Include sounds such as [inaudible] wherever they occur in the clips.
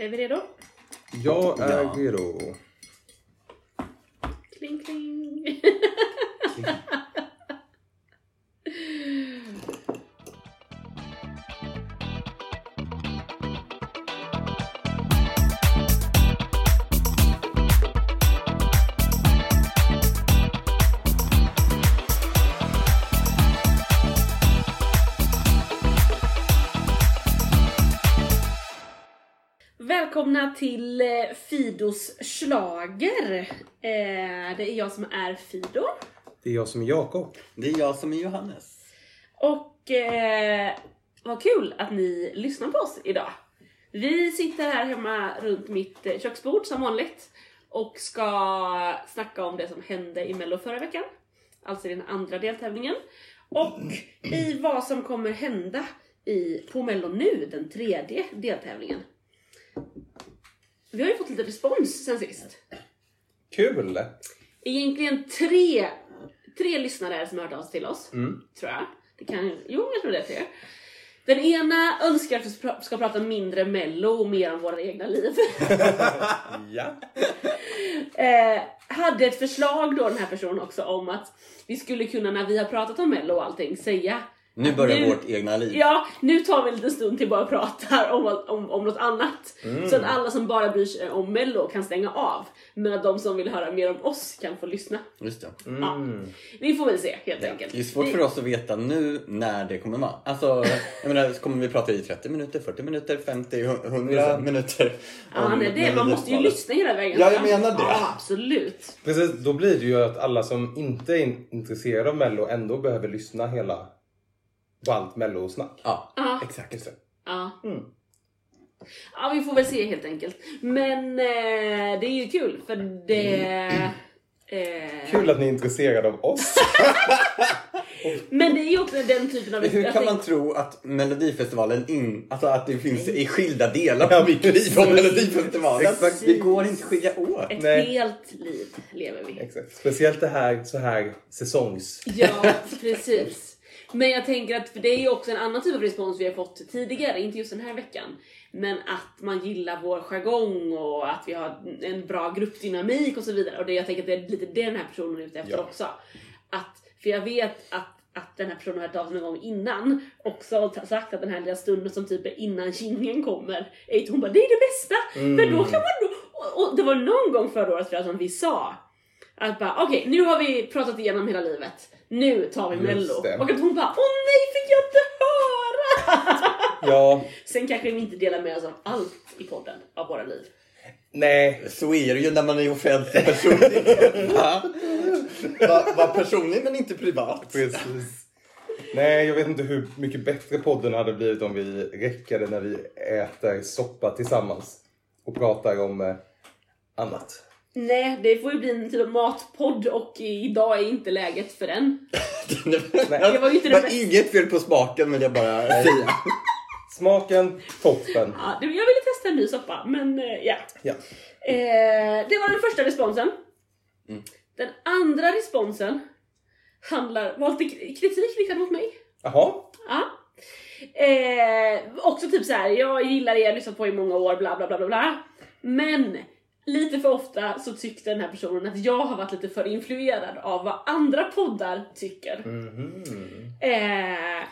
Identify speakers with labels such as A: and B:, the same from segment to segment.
A: Är vi redo?
B: Jag är
C: Ja.
B: redo.
A: Kling kling. [laughs] Välkomna till eh, Fidos slager. Eh, det är jag som är Fido.
B: Det är jag som är Jakob.
C: Det är jag som är Johannes.
A: Och eh, vad kul att ni lyssnar på oss idag. Vi sitter här hemma runt mitt köksbord som vanligt och ska snacka om det som hände i Mello förra veckan. Alltså den andra deltävlingen. Och i vad som kommer hända i, på Mello nu, den tredje deltävlingen. Vi har ju fått lite respons sen sist.
B: Kul!
A: Egentligen tre, tre lyssnare som har hört av sig till oss.
B: Mm.
A: Tror jag. Det kan, jo, jag tror det är tre. Den ena önskar att vi ska- prata mindre mello och mer om våra egna liv. [laughs]
B: Ja.
A: eh, hade ett förslag då den här personen också om att vi skulle kunna när vi har pratat om mello och allting säga
C: Nu börjar
A: Nu-
C: vårt egna liv.
A: Ja, nu tar vi en liten stund till bara och pratar [laughs] om, om, om något annat. Så att alla som bara bryr sig om mello kan stänga av. Men att de som vill höra mer om oss kan få lyssna.
C: Just det.
B: Mm.
A: Vi får väl se helt
C: Ja.
A: enkelt.
C: Det är svårt
A: Vi-
C: för oss att veta nu när det kommer vara. Alltså, jag menar, kommer vi prata i 30 minuter, 40 minuter, 50, 100 minuter?
A: Ja,
C: om
A: nej, det, man måste ju lyssna hela vägen.
C: Ja, jag menar det.
A: Ja, absolut.
B: Precis, då blir det ju att alla som inte är in- intresserade av Mello ändå behöver lyssna hela på allt Mello-snack.
C: Ja,
A: Ja.
C: exakt.
B: Just det.
A: Ja.
B: Mm.
A: ja, vi får väl se helt enkelt. Men eh, det är ju kul för det... Eh,
B: Kul att ni är intresserade av oss. [laughs]
A: Men det är ju också den typen av...
C: Hur kan man tro att Melodifestivalen in, alltså att det finns i skilda delar av mitt liv från Melodifestivalen?
B: Exakt.
C: Det går inte att skilja åt.
A: Ett
B: Nej.
A: helt liv lever vi.
B: Exakt. Speciellt det här så här säsongs...
A: Ja, precis. Men jag tänker att för det är ju också en annan typ av respons vi har fått tidigare, inte just den här veckan. Men att man gillar vår jargong och att vi har en bra gruppdynamik och så vidare. Och det, jag tänker att det är lite det den här personen är ute efter
B: Ja.
A: också. Att, för jag vet att, att den här personen har hört av sig någon gång innan också och sagt att den här lilla stunden som typ är innan kingen kommer, är hon bara det är det bästa! För då kan man då, och, och det var någon gång förra året tror jag som vi sa att bara okej nu har vi pratat igenom hela livet, nu tar vi
B: Just
A: mello.
B: det.
A: Och att hon bara åh nej fick jag inte höra! [laughs]
B: Ja,
A: Sen kanske vi inte delar med oss av allt i podden av våra liv.
B: nej.
C: Så är det ju när man är offentlig person. [laughs] Va? Va, va personlig men inte privat.
B: Precis. [laughs] Nej, jag vet inte hur mycket bättre podden hade blivit om vi räckade när vi äter soppa tillsammans och pratar om eh, annat.
A: Nej, det får ju bli en typ av matpodd och idag är inte läget för den. [laughs]
C: Det
A: var ju inte det bästa.
C: inget fel på smaken vill jag bara säga.
B: Smaken, toppen.
A: Ja, det- jag ville testa en ny soppa, men eh, ja.
B: Ja.
A: Eh, det var den första responsen.
C: Mm.
A: Den andra responsen handlar, var lite kritik riktad mot mig.
B: Jaha.
A: Ja. Eh, också typ så här, jag gillar er, jag har lyssnat på er i många år, bla bla bla bla bla. Men lite för ofta så tyckte den här personen att jag har varit lite för influerad av vad andra poddar tycker.
B: Mhm.
A: Eh,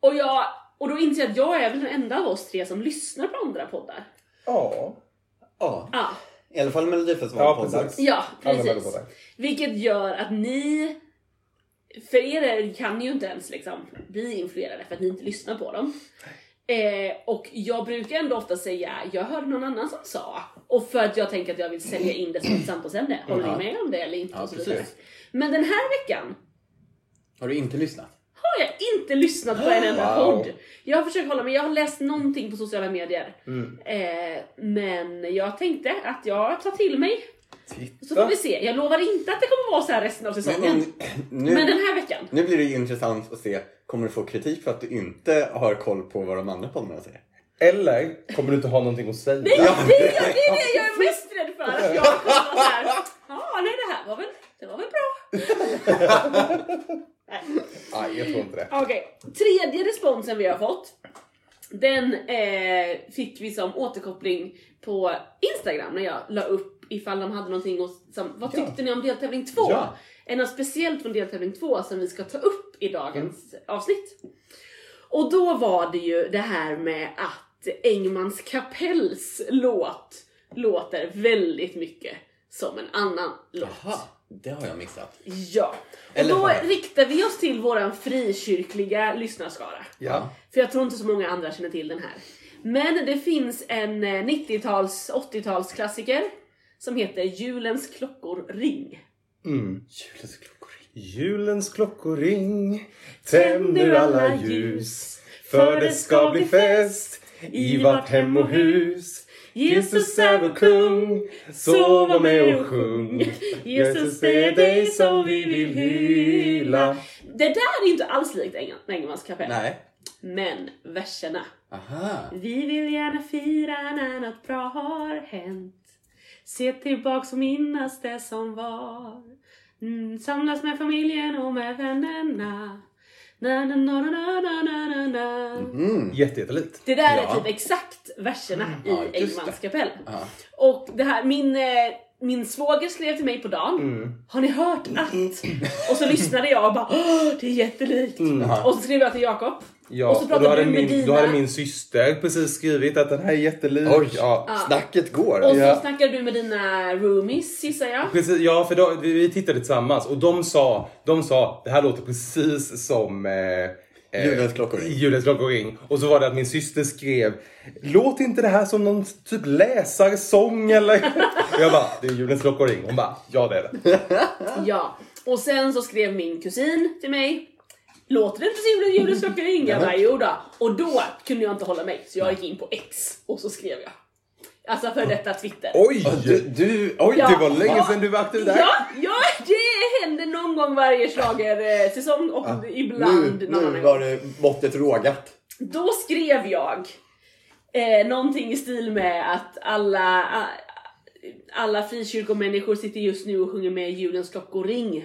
A: och, jag, och då inser jag att jag är väl den enda av oss tre som lyssnar på andra poddar.
B: Ja.
C: Ja,
A: Ja,
C: i alla fall
B: Ja,
C: Melodifestivalen-podden.
B: precis.
A: ja precis. Vilket gör att ni, för er kan ju inte ens liksom bli influerade för att ni inte lyssnar på dem. Eh, och jag brukar ändå ofta säga, jag hörde någon annan som sa. Och för att jag tänker att jag vill sälja in det som ett samtalsämne. Håller
C: Ja.
A: ni med om det eller inte?
C: Ja,
A: och så vidare.
C: precis.
A: Men den här veckan
C: Har du inte lyssnat?
A: har jag inte lyssnat på en enda
B: Wow.
A: podd. Jag har försökt hålla mig, jag har läst någonting på sociala medier.
B: Mm.
A: Eh, men jag tänkte att jag tar till mig. Så får
B: Titta.
A: vi se. Jag lovar inte att det kommer vara så här resten av säsongen.
C: Men, nu,
A: Men den här veckan.
C: nu blir det ju intressant att se, kommer du få kritik för att du inte har koll på vad de andra poddarna säger?
B: Eller kommer du inte ha någonting att säga?
A: Nej, det, är, det är det jag är [laughs] mest rädd för. Att jag kommer vara såhär, ja nej det här var väl, det var väl bra. nej. [laughs]
B: Nej, jag tror inte det.
A: Okej, tredje responsen vi har fått Den eh, fick vi som återkoppling på Instagram när jag la upp ifall de hade någonting och som, vad
B: Ja.
A: tyckte ni om deltävling 2?
B: Ja.
A: Är något speciellt från deltävling 2 som vi ska ta upp i dagens avsnitt? Och då var det ju det här med att Engmans kapells låt låter väldigt mycket som en annan låt.
C: Jaha, det har jag missat.
A: Ja. Och
C: Eller
A: då
C: har jag?
A: riktar vi oss till våran frikyrkliga lyssnarskara.
B: Ja.
A: För jag tror inte så många andra känner till den här. Men det finns en eh, 90-tals, 80-tals klassiker som heter Julens klockor ring.
B: Mm.
C: Julens klockor.
B: Julens klockor ring Tänder alla ljus För det ska bli fest I vart hem och hus Jesus är vår kung Så var med och sjung Jesus det är dig som vi vill hylla
A: Det där är inte alls likt Eng- Engelmans kapell.
C: Nej.
A: Men verserna.
C: Aha.
A: Vi vill gärna fira när något bra har hänt. Se tillbaks och minnas det som var. Mm, samlas med familjen och med vännerna.
C: Mm.
B: Jätte, jättelikt
A: Det där
C: Ja.
A: är typ exakt verserna
C: Ja,
A: i
C: just
A: Engmans kapell.
C: Ja.
A: Och det här, min, eh, min svåger skrev till mig på dagen.
B: Mm.
A: Har ni hört att? Och så lyssnade jag och bara det är jättelikt.
C: Ja.
A: Och så skrev jag till Jakob.
B: Ja,
A: Och så
B: och då hade, min,
A: dina-
B: då hade min syster precis skrivit att den här är jättelik
C: Oj,
B: ja.
C: snacket går.
A: Och så
B: Ja.
A: snackade du med dina roomies gissar jag.
B: Precis, ja, för då, vi, vi tittade tillsammans och de sa, de sa det här låter precis som eh, eh,
C: Julens klockor ring.
B: Julens klockor ring. Och så var det att min syster skrev Låt inte det här som någon typ läsarsång eller? [laughs] och jag bara, det är julens klockor ring. Hon bara, ja det är det.
A: Ja. Och sen så skrev min kusin till mig. Låter det inte som julens klocka ring? Jag bara, jo då. Och då kunde jag inte hålla mig så jag gick in på X och så skrev jag. Alltså för detta Twitter.
B: Oj!
C: Du, du, oj,
A: Ja.
B: Det var länge
A: Ja.
B: sedan du var aktiv där.
A: Ja, ja, det händer någon gång varje slager säsong och ibland
C: nu,
A: någon
C: nu
A: annan
C: var
A: gång.
C: det måttet rågat.
A: Då skrev jag eh, någonting i stil med att alla, alla frikyrkomänniskor sitter just nu och sjunger med julens klockor ring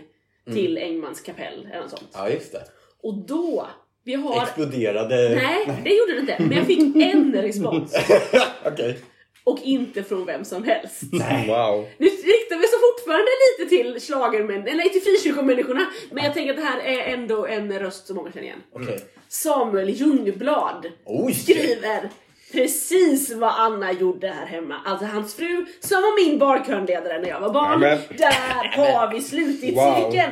A: till Engmans kapell eller något sånt.
C: Ja, just det.
A: Och då, vi har...
C: Exploderade...
A: Nej, det gjorde det inte. Men jag fick en respons. [laughs]
C: Okej.
A: Och inte från vem som helst.
B: Wow.
A: Nu riktar vi så fortfarande lite till schlagermän, eller till frikyrkomänniskorna. Men jag tänker att det här är ändå en röst som många känner igen.
C: Okej.
A: Samuel Ljungblad
C: Oj!
A: skriver precis vad Anna gjorde här hemma. Alltså hans fru som var min barkörnledare när jag var barn.
B: Nämen.
A: Där har vi slutit
B: Wow.
A: cirkeln.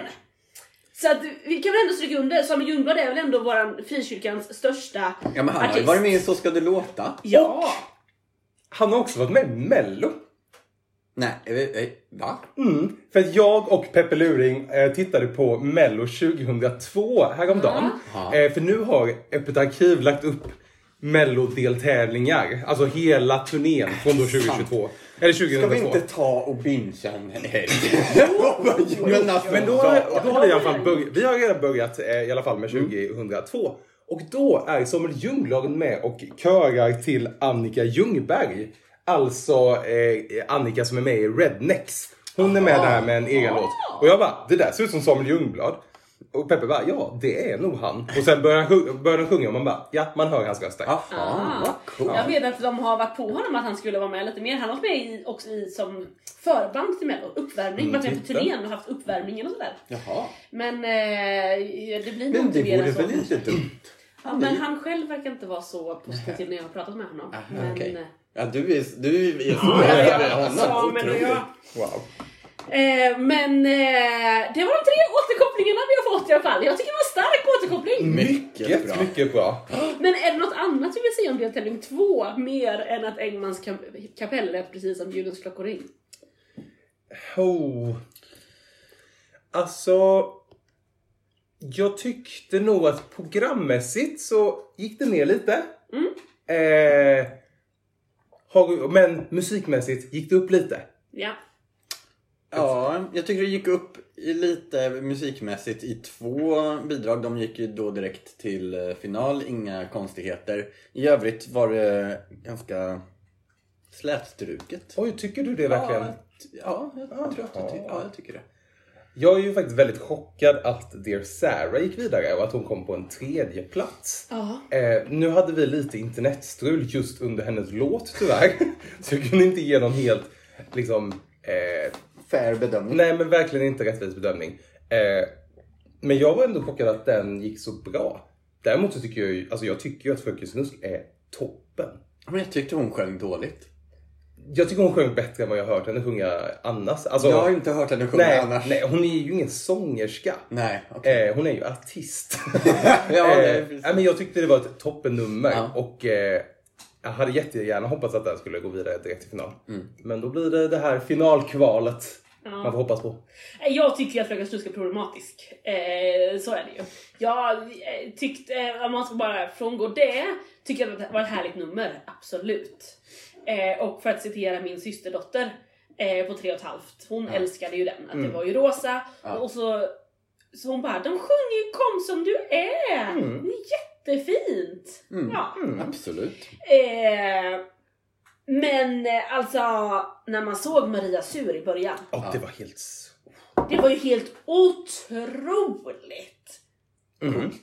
A: Så att vi kan väl ändå stryka under, Samuel Ljungblad är väl ändå våran frikyrkans största
C: Ja, men han har ju
A: artist.
C: varit med i Så ska det låta.
A: Ja!
B: Han har också varit med i Mello.
C: Nej, eh, eh, va?
B: Mm, för att jag och Peppe Luring eh, tittade på Mello 2002 häromdagen.
C: Ja.
B: Eh, för nu har Öppet arkiv lagt upp Mello-deltävlingar. Alltså hela turnén från då 2022. Eller 2002.
C: Ska vi inte ta och bingea en helg? [laughs] men alltså,
B: Men då, då har vi i alla fall börjat, vi har redan börjat eh, i alla fall med 2002. Och då är Samuel Ljungblad med och körar till Annika Ljungberg. Alltså eh, Annika som är med i Rednecks. Hon är med där med en egen låt. Och jag bara, det där ser ut som Samuel Ljungblad. Och Peppe bara, ja det är nog han. Och sen börjar han, börjar han sjunga och man bara, ja man hör hans röst där.
A: Ah.
C: vad coolt.
A: Jag vet att de har varit på honom att han skulle vara med lite mer. Han har varit med i, också i som förband till Mello, uppvärmning.
B: Mm,
A: varit med på turnén och haft uppvärmningen och sådär.
C: Jaha.
A: Men eh, det blir nog
C: Men
A: inte
C: det
A: mer
C: vore
A: än så.
C: väl inte dumt?
A: Ja, men han själv verkar inte vara så positiv när jag har pratat med honom.
C: Aha,
A: men,
C: okej.
A: eh,
C: Ja, du är, du är så
A: ja,
C: honom.
A: Samuel och jag.
B: Wow.
A: Eh, men eh, det var de tre återkopplingarna vi har fått i alla fall. Jag tycker det var en stark återkoppling.
C: Mycket
B: Mycket,
C: bra.
B: mycket bra.
A: Men är det något annat vi vill säga om deltävling två? Mer än att Engmans kap- kapell lät precis som julens klockor ring?
B: Oh. Alltså... Jag tyckte nog att programmässigt så gick det ner lite.
A: Mm.
B: Eh, men musikmässigt gick det upp lite.
A: Ja.
C: Ja, jag tycker det gick upp i lite musikmässigt i två bidrag. De gick ju då direkt till eh, final, inga konstigheter. I övrigt var det ganska slätstruket.
B: Oj, tycker du det verkligen?
C: Ja, ja jag tror att jag, ty- ja, jag tycker det.
B: Jag är ju faktiskt väldigt chockad att Dear Sarah gick vidare och att hon kom på en tredje plats. Eh, nu hade vi lite internetstrul just under hennes låt tyvärr. [laughs] Så jag kunde inte ge någon helt, liksom, eh,
C: Fair bedömning.
B: nej men verkligen inte rättvis bedömning. Eh, men jag var ändå chockad att den gick så bra. Däremot så tycker jag ju, alltså jag tycker ju att Fröken Snusk är toppen.
C: Men jag tyckte hon sjöng dåligt.
B: Jag tycker hon sjöng bättre än vad jag har hört henne sjunga annars. Alltså,
C: Jag har inte hört henne sjunga
B: nej,
C: annars.
B: nej, hon är ju ingen sångerska.
C: Nej, okej.
B: Eh, hon är ju artist. [laughs]
C: Ja,
B: eh, nej, men jag tyckte det var ett toppennummer
C: Ja.
B: och eh, jag hade jättegärna hoppats att den skulle gå vidare direkt till final.
C: Mm.
B: Men då blir det det här finalkvalet
A: Ja.
B: man får hoppas på.
A: Jag tycker att Fröken Snusk är problematisk. Eh, så är det ju. Jag eh, tyckte, eh, om man ska bara frångå det, tycker jag att det var ett härligt nummer. Absolut. Eh, och för att citera min systerdotter eh, på tre och ett halvt. Hon älskade ju den. Att det var ju rosa.
C: Ja.
A: Och så, så hon bara, de sjunger ju Kom som du är! Det är jättefint! Ja.
C: Absolut.
A: Eh, men eh, alltså, när man såg Maria Sur i början.
B: Och det var helt...
A: Det var ju helt otroligt!
B: Mhm.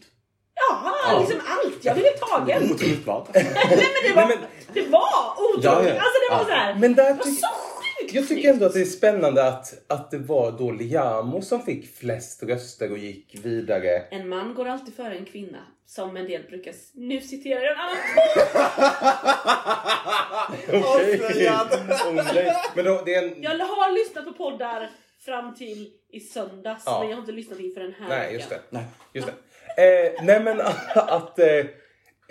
A: Ja, liksom allt. Jag ville tagen.
C: Otroligt vad? [laughs]
A: Nej men det var, det var otroligt.
C: Ja, ja.
A: Alltså det var
C: Ja.
A: såhär.
B: Men där
A: det var så
B: jag tycker ändå att det är spännande att, att det var då Liamo som fick flest röster och gick vidare.
A: En man går alltid före en kvinna. Som en del brukar... s- Nu citerar jag en annan [laughs]
C: Avslöjad.
B: Åh, nej. Men då, det är en...
A: Jag har lyssnat på poddar fram till i söndags.
B: Ja.
A: Men jag har inte lyssnat inför den här
B: Nej,
A: veckan.
B: just det.
C: Nej.
B: Just det. Eh, nej men [laughs] att... Eh,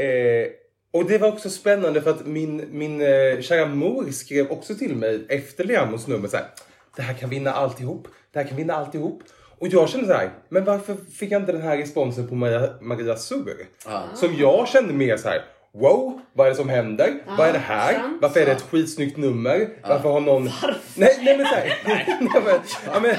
B: eh, och det var också spännande för att min, min eh, kära mor skrev också till mig efter Liamos nummer så här. Det här kan vinna alltihop. Det här kan vinna alltihop. Och jag kände så här, men varför fick jag inte den här responsen på Maria, Maria Sur?
C: Ja.
B: Som jag kände mer så här. Wow, vad är det som händer? vad är det här?
A: sant.
B: Varför är det ett skitsnyggt nummer? Varför har någon... Nej, nej men såhär. [laughs] nej, men,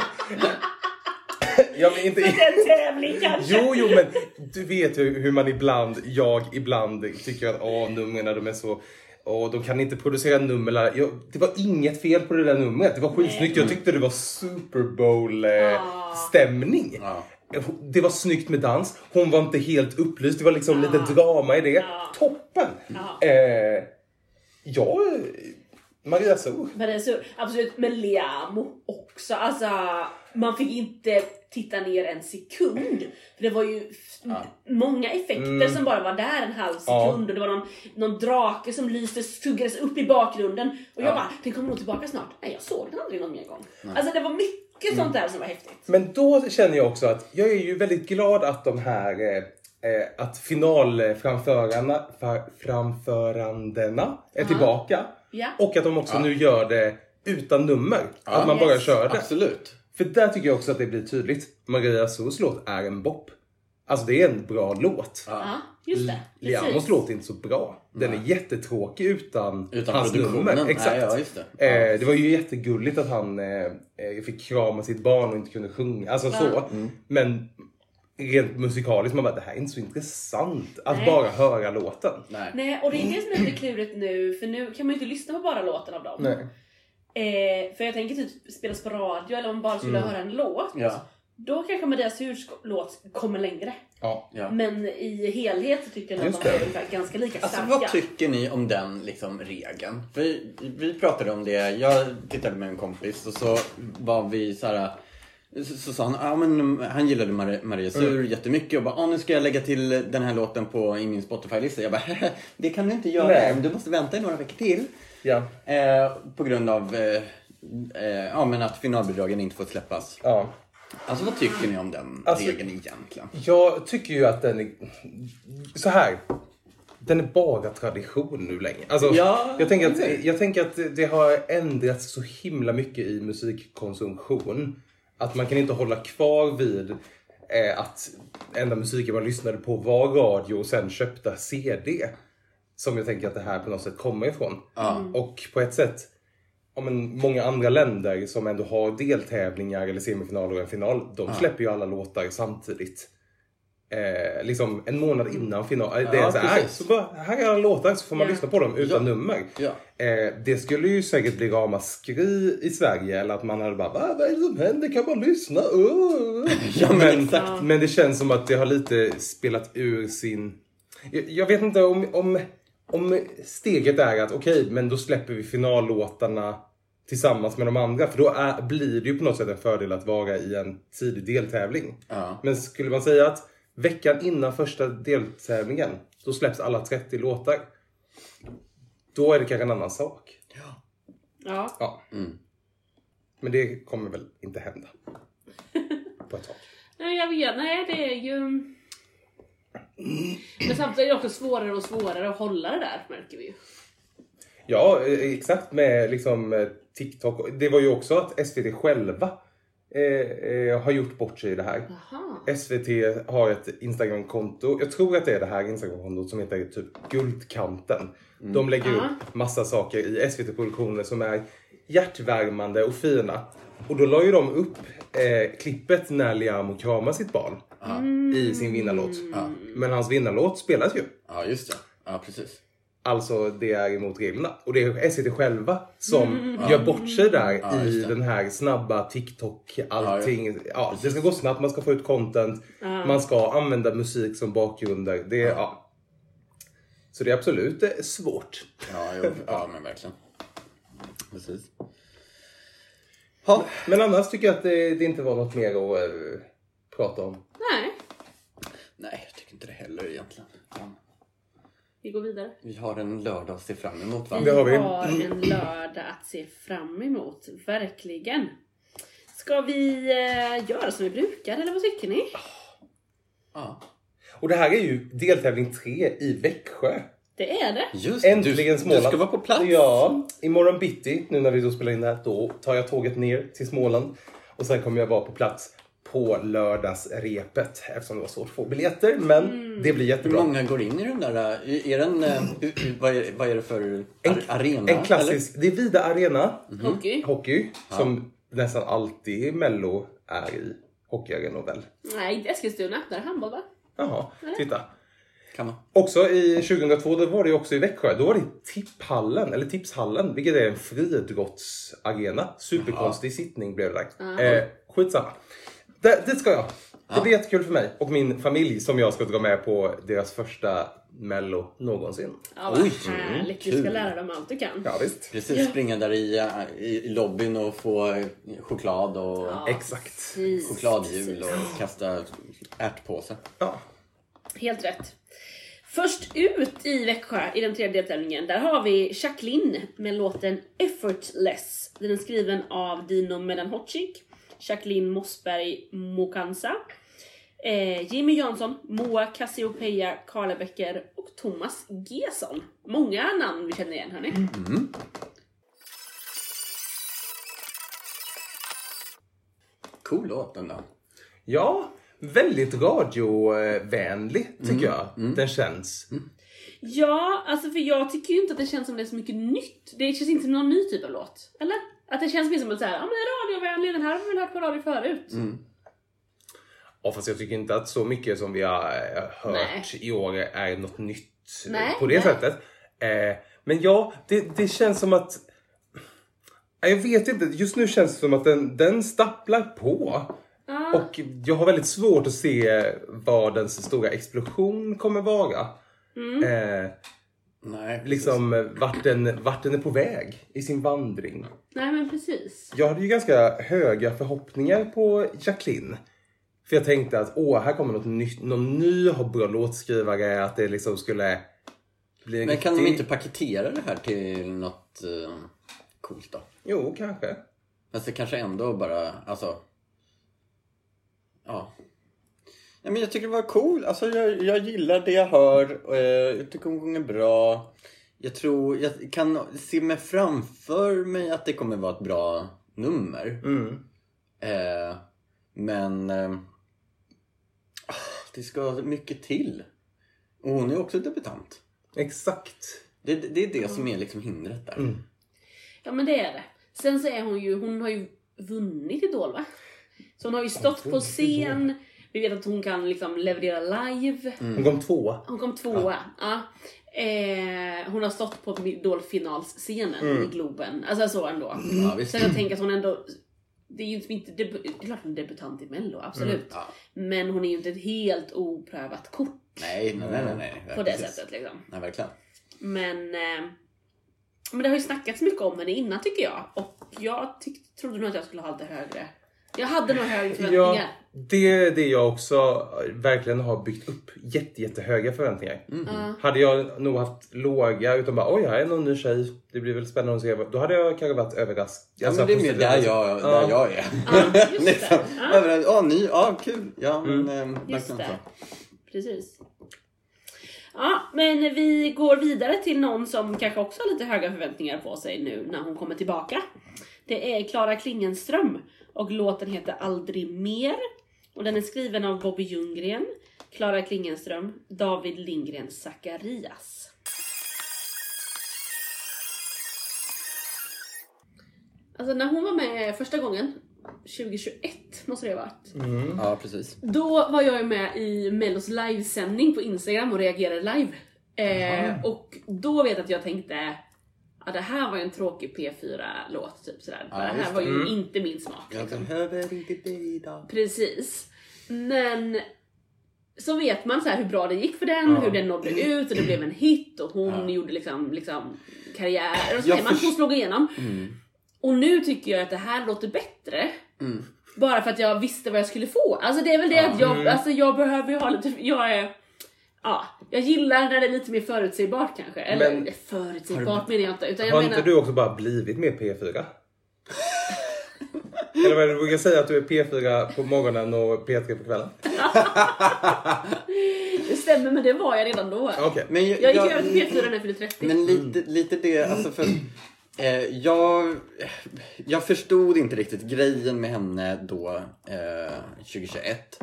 B: ja, men, jag inte...
A: Är en tävling [laughs] kanske.
B: Jo, jo, men du vet ju hur man ibland, jag ibland tycker att åh, numren de är så, åh, de kan inte producera nummer. Jag, det var inget fel på det där numret. Det var skitsnyggt. Jag tyckte det var Super Bowl eh,
A: Ah.
B: stämning.
C: Ja.
B: Det var snyggt med dans. Hon var inte helt upplyst. Det var liksom lite drama i det.
A: Ja.
B: Toppen!
A: Ja.
B: Eh, ja, Maria
A: det är så, absolut, men Liamo också. Alltså, man fick inte titta ner en sekund. För det var ju f- många effekter som bara var där en halv
B: Ja.
A: sekund. Och det var någon, någon drake som lyste, skuggades upp i bakgrunden. Och jag bara, den kommer nog tillbaka snart. Nej, jag såg den aldrig någon mer gång. Alltså det var mycket sånt där som var häftigt.
B: Men då känner jag också att jag är ju väldigt glad att de här eh, eh, att finalframförarna för, framförandena är tillbaka.
A: Ja.
B: Och att de också nu gör det utan nummer. att man bara
A: Yes.
B: kör det.
C: Absolut.
B: För där tycker jag också att det blir tydligt. Maria Sos låt är en bop. Alltså det är en bra låt.
A: Ja, just det.
B: Liamos
A: Precis.
B: låt är inte så bra. Den är jättetråkig utan,
C: Utan
B: hans
C: produktionen.
B: nummer. Exakt.
C: Nej, ja, just det.
B: Eh, det var ju jättegulligt att han eh, eh, fick krama sitt barn och inte kunde sjunga. Alltså så. Men rent musikaliskt, man bara det här är inte så intressant att
A: Nej.
B: bara höra låten.
C: Nej.
A: Nej, och det är det som är lite klurigt nu, för nu kan man ju inte lyssna på bara låten av dem.
B: Nej.
A: Eh, för jag tänker typ spelas på radio eller om man bara skulle höra en låt.
C: Ja.
A: Då kanske Maria Surs låt kommer längre.
B: Ja.
C: Ja.
A: Men i helhet så tycker jag att de är ganska lika
C: Alltså
A: starka.
C: vad tycker ni om den liksom regeln? Vi, vi pratade om det, jag tittade med en kompis och så var vi så här. Så, så sa han, ja men han gillade Maria, Maria Sur jättemycket och bara, ah, nu ska jag lägga till den här låten på, i min Spotify-lista. Jag bara, [laughs] det kan du inte göra,
B: Nej.
C: du måste vänta i några veckor till.
B: Ja.
C: Eh, på grund av eh, eh, ja, men att finalbidragen inte får släppas.
B: ja.
C: Alltså vad tycker ni om den
B: Alltså-
C: regeln egentligen?
B: Jag tycker ju att den är... Så här. Den är bara tradition nu länge. Alltså,
C: Ja,
B: jag, tänker att, jag tänker att det- det har ändrats så himla mycket i musikkonsumtion. Att man kan inte hålla kvar vid eh, att enda musiken man lyssnade på var radio och sen köpta CD. Som jag tänker att det här på något sätt kommer ifrån. Och på ett sätt, ja, men många andra länder som ändå har deltävlingar eller semifinaler och en final, de släpper ju alla låtar samtidigt. Eh, liksom en månad innan final. Det
C: Ja,
B: är så här, så bara, här är alla låtar så får man
A: Ja.
B: lyssna på dem utan
C: Ja.
B: nummer.
C: Ja.
B: Eh, det skulle ju säkert bli ramaskri i Sverige eller att man hade bara Va, vad är det som händer? Kan man lyssna? Uh. [laughs]
C: Ja, men
B: men det känns som att det har lite spelat ur sin... Jag, jag vet inte om, om, om steget är att okej, men då släpper vi finallåtarna tillsammans med de andra. För då är, blir det ju på något sätt en fördel att vara i en tidig deltävling.
C: Ja.
B: Men skulle man säga att veckan innan första deltävlingen, då släpps alla 30 låtar. Då är det kanske en annan sak.
A: Ja.
B: Ja.
C: Mm.
B: Men det kommer väl inte hända. [laughs] På ett tag.
A: Nej, jag vet. Nej, det är ju... Men samtidigt är det också svårare och svårare att hålla det där, märker vi ju.
B: Ja, eh, exakt med liksom eh, TikTok. Det var ju också att SVT själva eh, eh, har gjort bort sig i det här.
A: Jaha.
B: SVT har ett Instagramkonto. Jag tror att det är det här Instagramkontot som heter typ Guldkanten. De lägger
A: Ja.
B: upp massa saker i SVT-produktioner som är hjärtvärmande och fina. Och då la ju de upp eh, klippet när Liam kramar sitt barn i sin vinnarlåt. Men hans vinnarlåt spelas ju.
C: ja, just det. Ja, precis.
B: Alltså det är emot reglerna. Och det är SVT själva som gör bort sig där
C: Ja,
B: i
C: det.
B: den här snabba TikTok, allting. Ja, det ska gå snabbt, man ska få ut content, man ska använda musik som bakgrunder. Det, ja. Så det är absolut eh, svårt.
C: Ja, jo, ja men verkligen. Precis. Ha.
B: Men annars tycker jag att det, det inte var något mer att eh, prata om.
A: Nej,
C: jag tycker inte det heller egentligen. Ja.
A: vi går vidare.
C: Vi har en lördag att se fram emot va?
B: Det har vi.
A: har en lördag att se fram emot. Verkligen. Ska vi eh, göra som vi brukar, eller vad tycker ni?
C: Ja.
B: Och det här är ju deltävling tre i Växjö.
A: Det är det.
C: Just
B: Äntligen
C: du,
B: Småland.
C: Du ska vara på plats.
B: Ja, imorgon bitti, nu när vi då spelar in det här, då tar jag tåget ner till Småland. Och sen kommer jag vara på plats på lördagsrepet eftersom det var svårt att få biljetter. Men det blir
C: Hur
B: jättebra.
C: många går in i den där? Är den, äh, hur- hur- vad, är, vad är det för
B: En,
C: ar- arena?
B: en klassisk, det är Vida Arena
A: Hockey.
B: hockey som nästan alltid Mello är i. Hockeyarenor väl?
A: Nej, inte Eskilstuna. Där är handboll va?
B: Jaha, titta.
C: Eller? Kan man?
B: Också i 2002, då var det också i Växjö. Då var det Tipphallen, eller Tipshallen, vilket är en friidrottsarena. Superkonstig sittning blev det där. Eh, skitsamma. Det, dit ska jag. Det blir jättekul för mig och min familj som jag ska dra med på deras första mello någonsin.
A: Ja, vad
C: Oj,
A: härligt. Du
C: kul.
A: ska lära dem allt du kan.
B: Ja visst.
C: Precis, springa där i, i, lobbyn och få äh, choklad och
A: Ja,
B: Exakt.
C: chokladhjul och kasta ärtpåse.
B: Ja.
A: Helt rätt. Först ut i Växjö i den tredje deltävlingen, där har vi Jacqueline med låten Effortless. Den är skriven av Dino Medanhodzic, Jacqueline Mossberg Mokansa, eh, Jimmy Jansson, Moa Cassiopeia Karlebecker och Thomas Gesson. Många namn vi känner igen hörni.
C: Cool låt den då.
B: Ja, väldigt radiovänlig tycker jag. Den känns.
A: Ja, alltså för jag tycker ju inte att det känns som det är så mycket nytt. Det känns inte som någon ny typ av låt. Eller? Att det känns mer som att säga, ja men radiovänlig, den här har vi väl hört på radio förut.
B: Ja, fast jag tycker inte att så mycket som vi har eh, hört
A: Nej.
B: i år är något nytt eh,
A: Nej,
B: på det
A: nej.
B: sättet. Eh, men ja, det, det känns som att... Jag vet inte, just nu känns det som att den, den stapplar på.
A: Ja.
B: Och jag har väldigt svårt att se vad den stora explosion kommer vara.
A: Mm.
B: Eh,
C: Nej, precis.
B: liksom eh, vart den, vart den är på väg i sin vandring.
A: Nej men precis.
B: Jag hade ju ganska höga förhoppningar på Jacqueline. För jag tänkte att åh, här kommer något nytt, någon ny har bra låtskrivare, att det liksom skulle bli en
C: Men kan de inte paketera det här till något uh, coolt då?
B: Jo, kanske.
C: Fast det kanske ändå bara, alltså... Ja. Ja men jag tycker det var cool. Alltså jag, jag gillar det jag hör. Och jag, jag tycker hon sjunger bra. Jag tror, jag kan se mig framför mig att det kommer vara ett bra nummer.
B: Mm.
C: Eh, men... Eh, det ska mycket till. Och hon är också debutant.
B: Exakt.
C: Det, det är det som är liksom hindret där.
B: Mm.
A: Ja men det är det. Sen så är hon ju, hon har ju vunnit Idol va? Så hon har ju stått på scen Vi vet att hon kan liksom leverera live.
B: Hon kom tvåa.
A: Hon kom tvåa. Ja. Eh, hon har stått på Idol-finalscenen i Globen. Alltså så ändå.
C: Ja, visst.
A: Så jag tänker att hon ändå... Det är ju inte det är klart hon är debutant i mello, absolut.
C: Ja.
A: Men hon är ju inte ett helt oprövat kort
C: Nej, nej, nej. nej, nej.
A: på det
C: Precis.
A: sättet liksom.
C: Nej, verkligen.
A: Men, eh, men det har ju snackats mycket om henne innan tycker jag. Och jag tyck, trodde nog att jag skulle ha lite högre. Jag hade nog högre förväntningar.
B: Ja, det är det jag också verkligen har byggt upp. Jätte, jättehöga förväntningar.
A: Ja.
B: Hade jag nog haft låga utan bara oj, här är någon ny tjej. Det blir väl spännande att se. Då hade jag kanske varit överraskad.
C: Ja, men det är mer där jag, där
B: Ja.
C: jag är.
A: Ja, just [laughs]
C: liksom.
A: det. Ja.
C: Överallt. Ja, ny. Ja, kul. Ja, men mm.
A: Just
C: verkligen
A: det. Precis. Ja, men vi går vidare till någon som kanske också har lite höga förväntningar på sig nu när hon kommer tillbaka. Det är Klara Klingenström och låten heter Aldrig mer. Och den är skriven av Bobby Ljunggren, Klara Klingenström, David Lindgren Zacharias. Alltså när hon var med första gången, 2021 måste det ha varit.
C: Ja, precis.
A: Då var jag med i Mellos livesändning på Instagram och reagerade live. Eh, och då vet jag att jag tänkte Ja det här var ju en tråkig P4-låt typ sådär.
C: Ja,
A: det här var
C: det.
A: ju inte min smak.
C: Jag
A: Liksom.
C: behöver inte dig idag.
A: Precis. Men så vet man så hur bra det gick för den,
B: Ja.
A: hur den nådde ut och det blev en hit och hon
C: Ja.
A: gjorde liksom, liksom karriär. Och så man att hon
C: först-
A: slog igenom.
C: Mm.
A: Och nu tycker jag att det här låter bättre.
C: Mm.
A: Bara för att jag visste vad jag skulle få. Alltså det är väl det att jag,
B: Mm.
A: alltså jag behöver ju ha lite, jag är Ja, jag gillar när det är lite mer förutsägbart kanske. Eller
B: Men-
A: förutsägbart menar jag inte. Utan jag
B: Har
A: menar,
B: inte du också bara blivit med P4? Eller vad är det du brukar säga att du är P4 på morgonen och P3 på kvällen? [laughs]
A: Det stämmer men det var jag redan då.
B: Okej.
C: Men
A: Jag gick över till P4 när jag fyllde 30.
C: Men lite, lite det, alltså för... Eh, jag, jag förstod inte riktigt grejen med henne då, eh, 2021.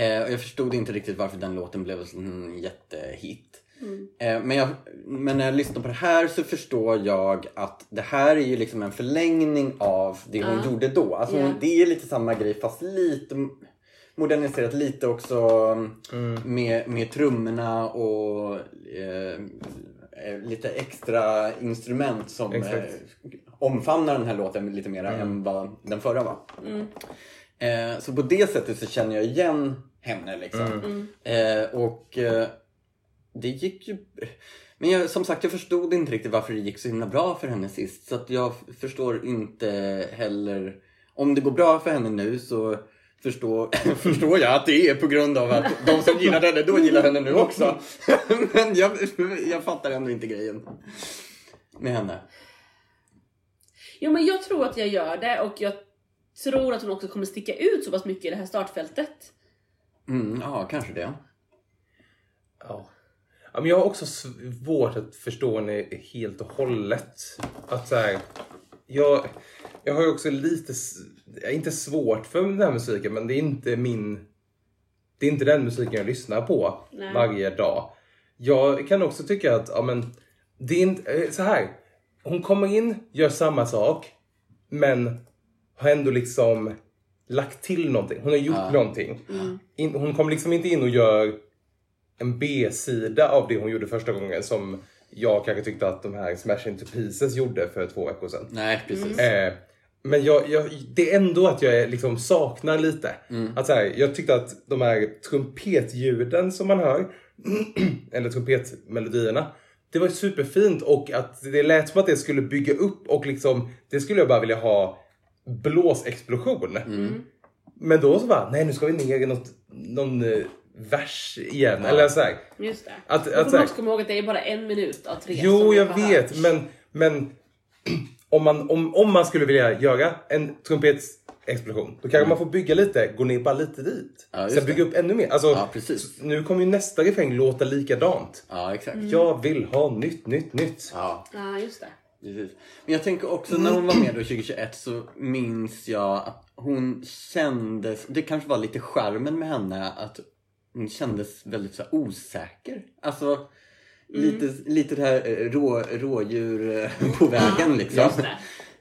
C: Eh, och jag förstod inte riktigt varför den låten blev en jättehit. Eh, men, jag, men när jag lyssnar på det här så förstår jag att det här är ju liksom en förlängning av det hon
A: Ja.
C: gjorde då. Alltså hon,
A: Ja.
C: det är lite samma grej fast lite moderniserat lite också med, med trummorna och eh, eh, lite extra instrument som eh, omfamnar den här låten lite mer än vad den förra var.
A: Mm.
C: Eh, så på det sättet så känner jag igen henne liksom.
A: Mm.
C: Eh, och eh, det gick ju... Men jag, som sagt, jag förstod inte riktigt varför det gick så himla bra för henne sist. Så att jag förstår inte heller... Om det går bra för henne nu så förstår, [laughs] förstår jag att det är på grund av att de som gillar henne då gillar henne nu också. [laughs] Men jag, jag fattar ändå inte grejen med henne.
A: Jo men jag tror att jag gör det och jag tror att hon också kommer sticka ut så pass mycket i det här startfältet.
C: Mm, ja, kanske det.
B: Ja. Ja, men jag har också svårt att förstå henne helt och hållet. Att så här, jag, jag har ju också lite, inte svårt för den här musiken, men det är inte min... Det är inte den musiken jag lyssnar på
A: Nej.
B: varje dag. Jag kan också tycka att, ja men, det är inte, eh, så här. Hon kommer in, gör samma sak, men har ändå liksom lagt till någonting. Hon har gjort
C: Ja.
B: någonting. In, hon kommer liksom inte in och gör en B-sida av det hon gjorde första gången som jag kanske tyckte att de här Smash Into Pieces gjorde för två veckor sedan.
C: Nej, precis.
B: Eh, men jag, jag, det är ändå att jag liksom saknar lite. Att så här, jag tyckte att de här trumpetljuden som man hör, [clears throat] eller trumpetmelodierna, det var superfint och att det lät som att det skulle bygga upp och liksom, det skulle jag bara vilja ha blåsexplosion. Men då så bara, nej nu ska vi ner i något, någon eh, vers igen. Eller så här.
A: Just det.
B: Att- att så
A: man
B: här-
A: också komma ihåg att det är bara en minut av tre
B: Jo, jag vet,
A: hört.
B: men, men [clears throat] om, man, om, om man skulle vilja göra en trumpetexplosion, då kanske man får bygga lite, gå ner bara lite dit.
C: Ja,
B: Sen
C: det.
B: bygga upp ännu mer. Alltså,
C: Ja.
B: Nu kommer ju nästa refräng låta likadant.
C: Ja, exakt.
B: Jag vill ha nytt, nytt, nytt.
C: Ja.
A: Ja, just det.
C: Precis. Men jag tänker också när hon var med då 2021 så minns jag att hon kändes, det kanske var lite charmen med henne att hon kändes väldigt så osäker. Alltså lite, lite det här eh, rå, rådjur eh, på vägen liksom. [laughs]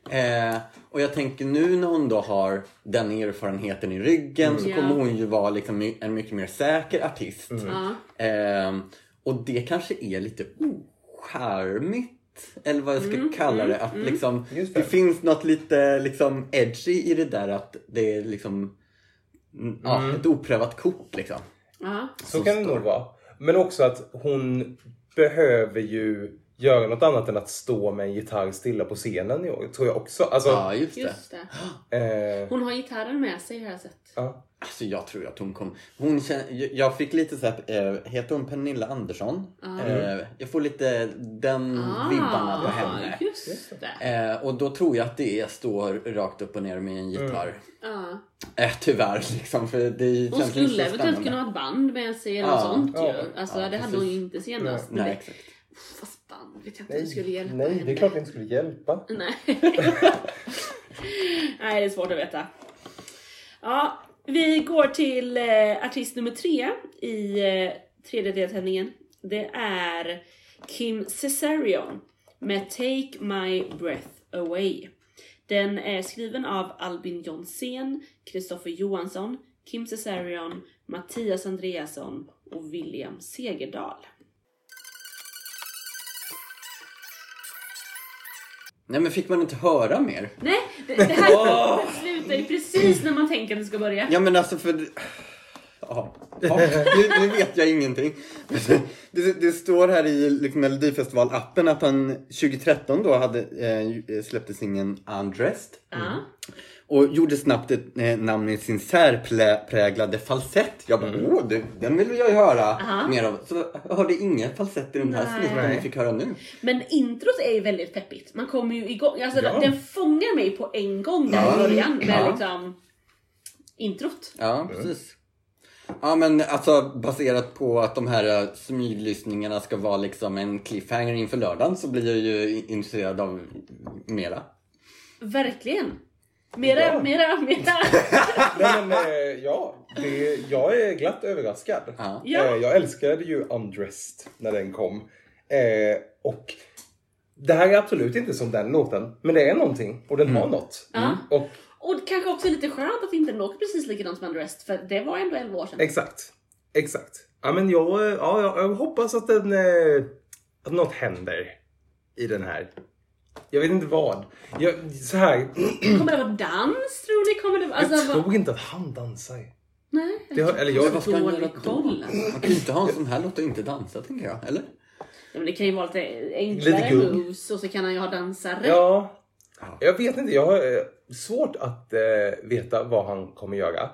C: Eh, och jag tänker nu när hon då har den erfarenheten i ryggen så
A: Ja.
C: kommer hon ju vara liksom en mycket mer säker artist.
A: Ja.
C: Eh, och det kanske är lite ocharmigt. Eller vad jag ska kalla det. Att liksom,
B: Just
C: det.
B: det.
C: finns något lite liksom edgy i det där att det är liksom mm, ja, ett oprövat kort liksom.
A: Ja.
B: Så kan det nog vara. Men också att hon behöver ju göra något annat än att stå med en gitarr stilla på scenen i år. Tror jag också. Alltså,
C: Ja, just det.
A: Just det. [gasps]
B: eh,
A: Hon har gitarren med sig har jag sett.
B: ja.
C: Alltså jag tror att hon kom... Hon känner, jag- fick lite så här, eh, heter hon Pernilla Andersson? Eh, jag får lite den vibbarna på henne.
A: Ah, Just det.
C: Och då tror jag att det står rakt upp och ner med en gitarr.
A: Ja.
C: Eh, tyvärr liksom, för det
A: Hon
C: känns
A: skulle
C: inte så
A: eventuellt kunna ha ett band med sig eller
C: Ja,
A: sånt
B: ja,
A: ju. Alltså
C: ja,
A: det hade
C: precis.
A: hon ju inte senast.
C: Nej, exakt.
A: Fast band vet jag inte om det skulle hjälpa
B: Nej, det är
A: henne.
B: klart det inte skulle hjälpa.
A: Nej. [laughs] Nej, det är svårt att veta. Ja, vi går till eh, artist nummer tre i eh, tredje deltävlingen. Det är Kim Cesarion med Take My Breath Away. Den är skriven av Albin Jonsén, Kristoffer Johansson, Kim Cesarion, Mattias Andreasson och William Segerdahl.
C: Nej men fick man inte höra mer?
A: Nej, det, det här slutar ju precis när man tänker att det ska börja.
C: Ja men alltså för... Ja, ja nu, nu vet jag ingenting. Det, det står här i liksom, Melodifestival-appen att han 2013 då hade eh, släppte singeln Undressed.
A: Ja.
C: Och gjorde snabbt ett eh, namn med sin särpräglade falsett. Jag bara, åh, det, den vill jag ju höra
A: Aha.
C: mer av. Så jag hörde inga falsett i den här
A: Nej.
C: snutten vi fick höra nu.
A: Men introt är ju väldigt peppigt. Man kommer ju igång. Alltså
B: Ja.
A: den fångar mig på en gång där
C: Ja.
A: i början med
C: Ja.
A: liksom introt.
C: Ja, precis. Ja men alltså baserat på att de här uh, smyglyssningarna ska vara liksom en cliffhanger inför lördagen så blir jag ju intresserad av mera.
A: Verkligen. Mera,
B: Ja.
A: mera, mera. [laughs]
B: Nej, men eh, ja, det, jag är glatt överraskad.
C: Ja.
A: Ja.
B: Eh, jag älskade ju Undressed när den kom. Eh, och det här är absolut inte som den låten, men det är någonting och den har något.
A: Ja.
B: Och
A: Och kanske också lite skönt att inte den låter precis likadant som Undressed för det var ändå 11 år sedan.
B: exakt, exakt. Ja, men jag, eh, ja, jag, jag hoppas att, den, eh, att något händer i den här. Jag vet inte vad. Jag, så här,
A: Kommer det vara dans tror ni? Kommer det
B: jag
A: Alltså, vad-
B: tror inte att han dansar.
A: Nej.
B: Det har, eller jag,
C: han
A: Dålig koll.
C: Man kan ju inte ha en sån här låt och inte dansa tänker jag, eller?
A: Ja, men det kan ju vara lite enklare
B: Lite
A: moves och så kan han ju ha dansare.
B: Ja, jag vet inte. Jag har eh, svårt att eh, veta vad han kommer göra.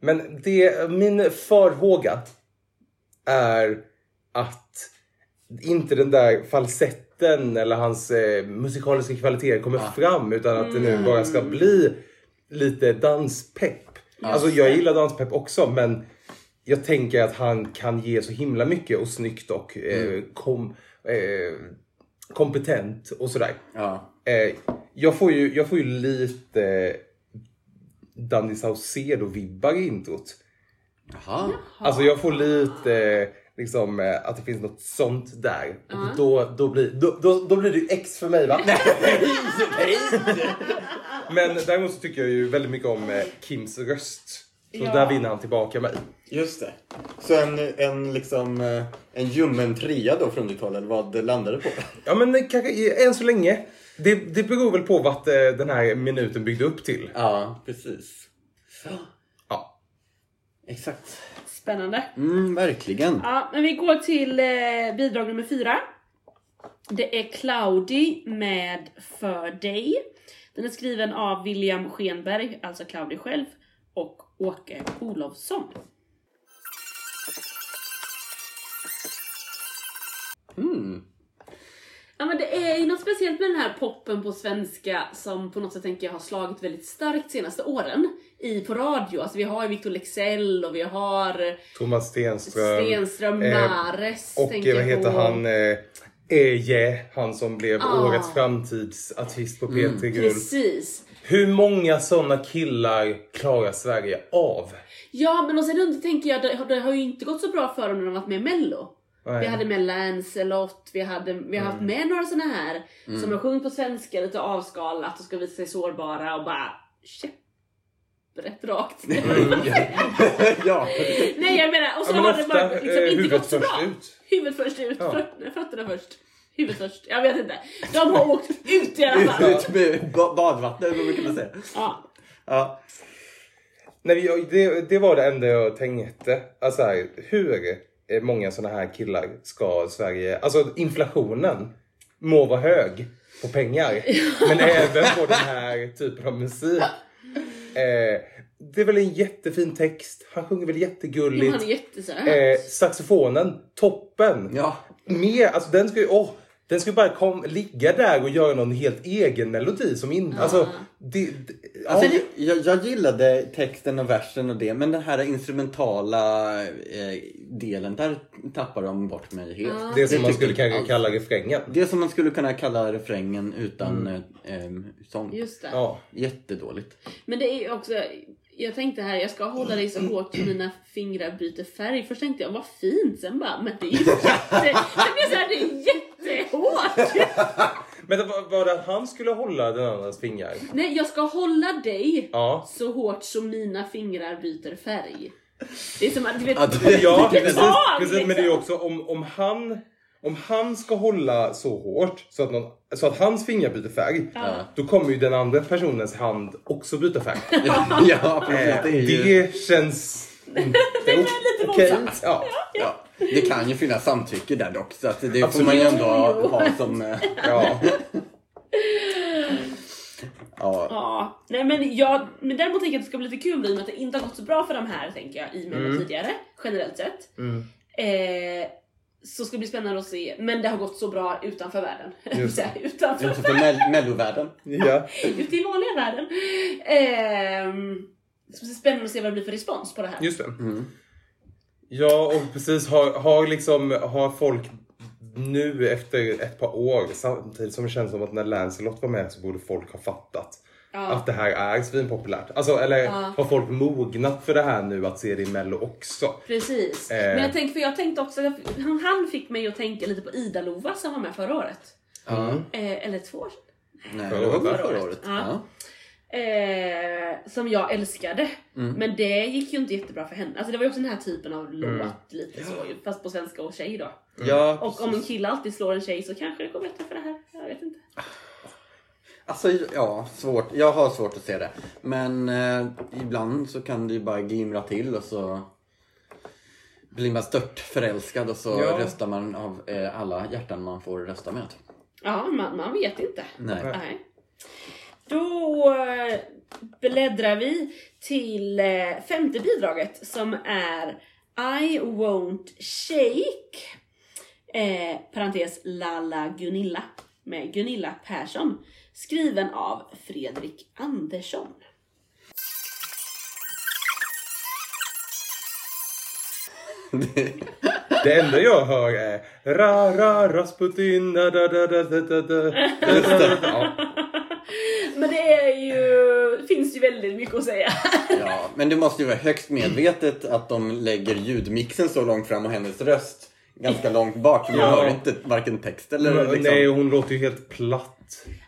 B: Men det, min farhåga är att inte den där falsetten eller hans eh, musikaliska kvaliteter kommer fram utan att det nu bara ska bli lite danspepp. Alltså jag gillar danspepp också men jag tänker att han kan ge så himla mycket och snyggt och eh, kom, eh, kompetent och sådär.
C: Ja.
B: Eh, jag, får ju, jag får ju lite Danny Saucedo-vibbar i introt.
C: Jaha.
B: Alltså jag får lite eh, liksom eh, att det finns något sånt där. Och då, då, blir, då, då, då blir det ju X för mig va? [laughs] Men däremot så tycker jag ju väldigt mycket om eh, Kims röst. Så
A: Ja.
B: där vinner han tillbaka mig.
C: Just det. Så en, en liksom eh, en ljummen trea då från ditt håll, eller vad landade det på?
B: Ja men eh, kanske än så länge. Det, det beror väl på vad eh, den här minuten byggde upp till.
C: Ja, precis. Exakt.
A: Spännande.
C: Mm, verkligen.
A: Ja, men vi går till eh, bidrag nummer fyra. Det är Cloudy med För dig. Den är skriven av William Schenberg, alltså Cloudy själv, och Åke Olofsson.
C: Mm.
A: Ja men det är ju något speciellt med den här poppen på svenska som på något sätt tänker jag har slagit väldigt starkt senaste åren i på radio. Alltså vi har ju Victor Lexell och vi har
B: Thomas Stenström.
A: Stenström,
B: eh,
A: Mares
B: Och eh, vad heter
A: på.
B: han? Eh, Eje, han som blev
A: Ah.
B: årets framtidsartist på P3 Guld.
A: Precis.
B: Hur många sådana killar klarar Sverige av?
A: Ja men och sen tänker jag, det, har- det har ju inte gått så bra för dem när de varit med i mello.
B: Nej.
A: Vi hade med Lancelot, vi, hade, vi har haft
B: Mm.
A: med några såna här som har sjungit på svenska lite avskalat och ska visa sig sårbara och bara käpprätt rakt. [laughs] [laughs]
C: ja.
A: Nej jag menar, och så
B: Ja, men
A: har det bara liksom
B: eh,
A: inte gått så
B: först
A: bra.
B: ut.
A: Huvudet först ut,
B: Ja.
A: fötterna, först. Huvudet först, jag vet inte. De har åkt ut i alla fall.
C: Ut med ba- badvattnet, vad brukar man säga.
A: Ja.
C: Ja.
B: Nej, det, det var det enda jag tänkte. Alltså hur många såna här killar ska Sverige... Alltså inflationen må vara hög på pengar. [laughs] men även på den här typen av musik. Eh, det är väl en jättefin text. Han sjunger väl jättegulligt.
A: han är jättesöt.
B: Eh, saxofonen, toppen.
C: Ja.
B: Mer, alltså den ska ju, åh, den ju bara kom, ligga där och göra någon helt egen melodi som inte, alltså, det, det,
C: Alltså,
B: ja.
C: jag, jag gillade texten och versen och det, men den här instrumentala eh, delen, där tappar de bort mig helt.
A: Ja.
B: det som man
C: tyckte
B: skulle kanske
C: alls.
B: kalla refrängen.
C: Det som man skulle kunna kalla refrängen utan eh, eh, sång.
A: Just det.
B: Ja.
C: Jättedåligt.
A: Men det är också, jag tänkte här, jag ska hålla dig så hårt så mina fingrar byter färg. Först tänkte jag, vad fint. Sen bara, men det är ju [laughs] jätte... Sen blev det är jättehårt. [laughs]
B: Men det var, var det att han skulle hålla den andras fingrar?
A: Nej, jag ska hålla dig
B: Ja.
A: så hårt som mina fingrar byter färg. Det är som att, du vet,
C: det-
B: Ja, precis, precis men det är ju
A: liksom.
B: också om, om han om han ska hålla så hårt så att, någon, så att hans fingrar byter färg,
C: Ja.
B: då kommer ju den andra personens hand också byta färg. [laughs]
C: ja, precis.
B: Eh,
C: Det, är ju,
B: det känns inte [laughs]
A: lite
B: okej.
A: våldsamt.
B: Ja.
C: ja, det kan ju finnas samtycke där dock, så att det får
B: Absolut.
C: man ju ändå ha, som... Eh, [laughs]
B: Ja.
C: ja.
A: Ja, nej men jag, men däremot tänker jag att det ska bli lite kul i och med att det inte har gått så bra för de här tänker jag i Mello tidigare, generellt sett.
B: Mm.
A: Eh, så ska det bli spännande att se, men det har gått så bra utanför världen. [laughs]
B: Det.
A: utanför,
C: Utanför mell- mellovärlden.
B: ja. [laughs]
A: ute i vanliga världen. Eh, det ska bli spännande att se vad det blir för respons på det här.
B: Just det.
C: Mm.
B: Ja, och precis har, har liksom, har folk nu efter ett par år, samtidigt som det känns som att när Lancelot var med så borde folk ha fattat
A: Ja.
B: att det här är svinpopulärt. Alltså, eller
A: Ja.
B: har folk mognat för det här nu att se det i Mello också?
A: Precis.
B: Eh.
A: Men jag tänkte, för jag tänkte också, han, han fick mig att tänka lite på Ida-Lova som var med förra året.
C: Ja.
A: Eh, eller två år sedan.
C: Nej,
B: Förra
A: Förra
C: förra
A: året.
C: året.
A: Ja.
C: Ja.
A: Eh, som jag älskade.
C: Mm.
A: Men det gick ju inte jättebra för henne. Alltså det var ju också den här typen av låt
B: Mm.
A: lite så fast på svenska och tjej då.
C: Ja,
A: Och om en kille alltid slår en tjej så kanske det går bättre för det här. Jag vet inte.
C: Alltså ja, svårt. Jag har svårt att se det. Men eh, ibland så kan det ju bara glimra till och så blir man stört förälskad och så
B: Ja.
C: röstar man av eh, alla hjärtan man får rösta med.
A: Ja, man, man vet inte.
C: Nej.
A: Nej. Då eh, bläddrar vi till eh, femte bidraget som är I won't shake. Eh, parentes Lalla Gunilla med Gunilla Persson skriven av Fredrik Andersson.
B: Det, det enda jag hör är ra ra Rasputin da da da da da da da. Ja.
A: Men det är ju, finns ju väldigt mycket att säga.
C: Ja, men det måste ju vara högst medvetet att de lägger ljudmixen så långt fram och hennes röst ganska långt bak. Man
B: Ja.
C: hör inte varken text eller liksom...
B: Nej, hon låter ju helt platt.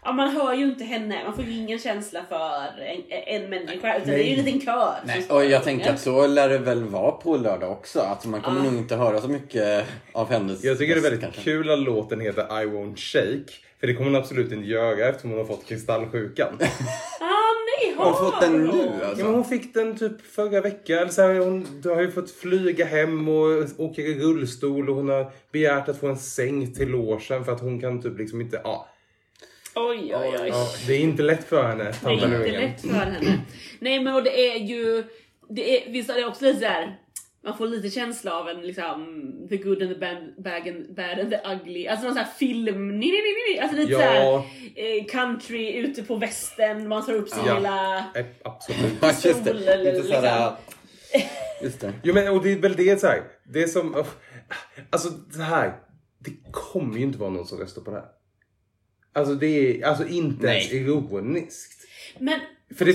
A: Ja, man hör ju inte henne, man får ju ingen känsla för en, en människa utan
B: Nej.
A: det är ju en liten kör.
C: Nej, och jag tänker att så lär det väl vara på lördag också. Alltså man kommer
A: Ah.
C: nog inte höra så mycket av hennes
B: Jag tycker det är väldigt
C: kanske.
B: kul att låten heter I won't shake. För det kommer hon absolut inte göra eftersom hon har fått kristallsjukan.
C: Har hon fått den nu
B: Ja,
C: alltså?
B: men hon fick den typ förra veckan. Eller så här, hon du har ju fått flyga hem och åka i rullstol och hon har begärt att få en säng till logen för att hon kan typ liksom inte... Ja,
A: Oj, oj, oj.
B: ja, det är inte lätt för henne,
A: Det är inte lätt för henne. Nej men och det är ju, det är, visst är det också lite såhär, man får lite känsla av en liksom the good and the bad, bad, and, bad and the ugly. Alltså någon sån här film, nej, nej, nej. Alltså lite
B: Ja.
A: såhär eh, country ute på västern, man tar upp sin
B: Ja.
A: lilla...
B: Eh, Absolut.
C: Ja, [laughs] just det.
A: eller
C: Inte sådär... Just det.
B: Jo men och det är väl det så här. Det är som... oh, Alltså det här. Det kommer ju inte vara någon som röstar på det här. Alltså det är alltså inte ens
C: Nej.
B: ironiskt.
A: Men
B: För, det,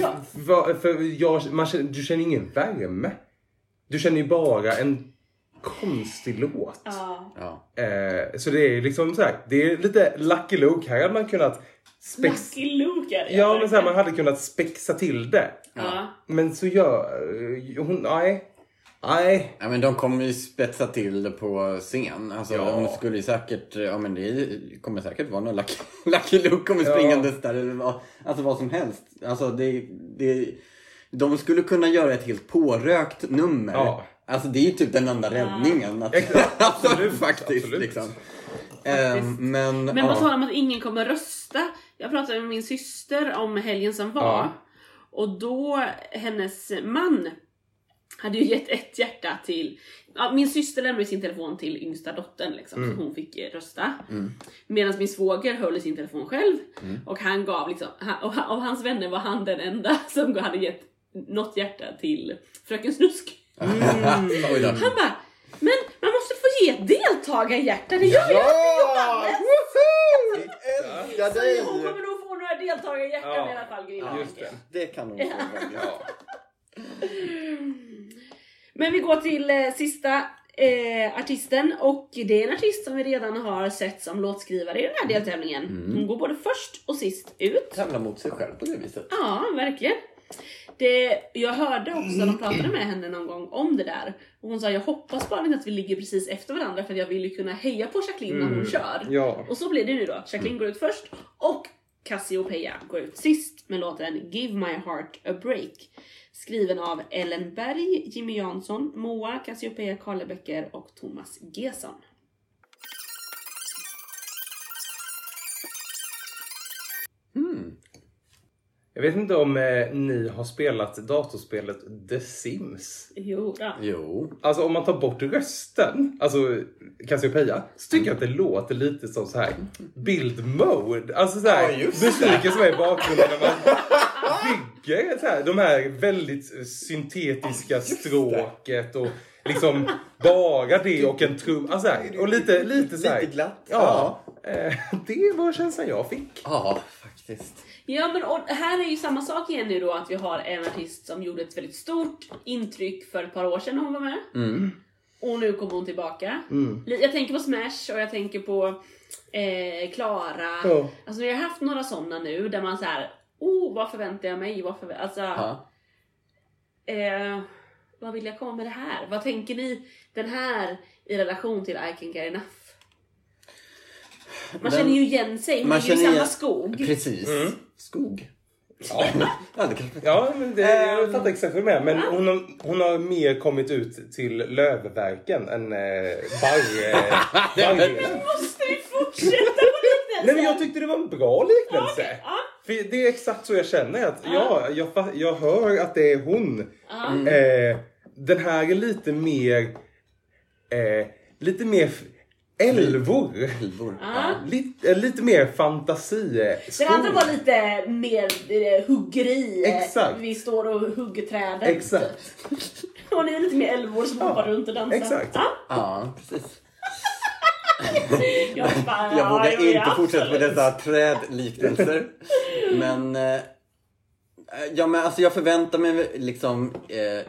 B: för, för jag, man känner, du känner ingen värme. Du känner ju bara en konstig låt.
A: Ja.
C: Ja.
B: Eh, så det är liksom så här, det är lite Lucky Luke. Här hade man kunnat spex...
A: Lucky Luke är det
B: Ja, men så här, man hade kunnat spexa till det.
A: Ja.
B: Men så gör eh, hon, nej. Nej.
C: Ja, men de kommer ju spetsa till det på scen. Alltså,
B: Ja.
C: De skulle ju säkert, ja men det kommer säkert vara någon Lucky, [laughs] Lucky Luke kommer
B: Ja.
C: springandes där eller vad, alltså vad som helst. Alltså det, det, de skulle kunna göra ett helt pårökt nummer.
B: Ja.
C: Alltså det är ju typ den enda räddningen. Att,
B: Exakt. [laughs]
C: alltså,
B: Absolut,
C: faktiskt
B: absolut.
C: liksom. Ehm, men
A: Men
C: ja.
A: på tal om att ingen kommer rösta. Jag pratade med min syster om helgen som var.
B: Ja.
A: Och då, hennes man hade ju gett ett hjärta till... Ja, min syster lämnade sin telefon till yngsta dottern liksom,
B: Mm.
A: så hon fick eh, rösta. Medan min svåger höll i sin telefon själv.
B: Mm.
A: Och han gav liksom, han- och av hans vänner var han den enda [laughs] som hade gett något hjärta till Fröken Snusk.
C: Oj då.
A: Han bara, men man måste få ge deltagarhjärta, det gör jag!
B: Ja! Woho!
C: Älskar dig!
A: Så hon kommer nog få några deltagarhjärtan
B: Ja.
A: i alla fall, Gunilla.
B: Ja, just det.
C: Det kan hon få.
B: Ja.
A: Men vi går till eh, sista eh, artisten och det är en artist som vi redan har sett som låtskrivare i den här deltävlingen. Hon går både först och sist ut.
C: Tävla mot sig själv på det viset.
A: Ja, verkligen. Det, jag hörde också när de pratade med henne någon gång om det där. Och hon sa jag hoppas bara inte att vi ligger precis efter varandra för jag vill ju kunna heja på Jacqueline när hon kör.
B: Ja.
A: Och så blir det nu då. Jacqueline går ut först och Cassiopeia går ut sist med låten Give My Heart A Break. Skriven av Ellen Berg, Jimmy Jansson, Moa, Cassiopeia Karlebäcker och Thomas Gesson.
B: Jag vet inte om eh, ni har spelat datorspelet The Sims.
A: Jo, då.
C: Jo.
B: Alltså om man tar bort rösten, alltså Cassiopeia, så tycker jag att det låter lite som så här build mode. Alltså så här,
C: Ja, just
B: musiken som är i bakgrunden när man bygger så här, de här väldigt syntetiska stråket och liksom bara det och en trum. Alltså så här, och lite, lite så här.
C: Lite glatt.
B: Ja, eh, [laughs] det var känslan jag fick.
C: Ja, faktiskt.
A: Ja men och här är ju samma sak igen nu då att vi har en artist som gjorde ett väldigt stort intryck för ett par år sedan när hon var med.
C: Mm.
A: Och nu kommer hon tillbaka.
B: Mm.
A: Jag tänker på Smash och jag tänker på eh, Klara.
B: Ja.
A: Alltså vi har haft några sådana nu där man så här, oh vad förväntar jag mig? Vad förvä- alltså, eh, vad vill jag komma med det här? Vad tänker ni den här i relation till I can get enough? Man känner ju igen sig, man,
C: man
A: är ju i samma
C: igen-
A: skog.
C: Precis.
B: Mm.
C: Skog.
B: Ja. [laughs]
C: Ja, det kanske...
B: Ja, men det, jag fattar exakt vad du menar. Men hon har, hon har mer kommit ut till Lövverken än eh, barr... [laughs] Eh.
A: Måste vi fortsätta på liknelsen?
B: Nej men jag tyckte det var en bra liknelse.
A: Ja.
B: För det är exakt så jag känner. Att, ja, jag, jag hör att det är hon.
A: Ja.
B: Eh, den här är lite mer... Eh, lite mer älvor.
C: Älvor.
A: Ja.
B: Lite, eh, lite mer fantasi.
A: Den andra var lite mer eh, huggeri. eh,
B: Exakt.
A: Vi står och hugger träden.
B: Exakt. [laughs]
A: Och ni är lite mer älvor som hoppar runt och dansar.
B: exakt.
A: Ja,
C: Ja, precis. [laughs]
A: jag, bara, [laughs]
C: Jag vågar
A: ja, jo,
C: inte
A: ja,
C: fortsätta med
A: absolut.
C: dessa trädliknelser. Men... Eh, ja, men alltså jag förväntar mig liksom... Eh,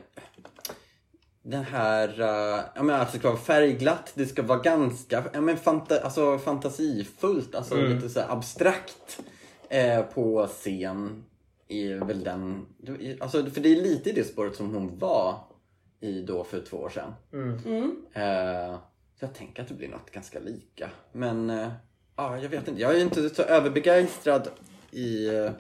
C: den här... Uh, ja, men alltså det ska vara färgglatt, det ska vara ganska ja, men fanta, alltså, fantasifullt, alltså lite så här abstrakt eh, på scen. Är väl den... Alltså, för det är lite i det spåret som hon var i då för två år sedan.
A: Mm.
C: Eh, så jag tänker att det blir något ganska lika. Men eh, ja, jag vet inte. Jag är inte så överbegeistrad i, eh,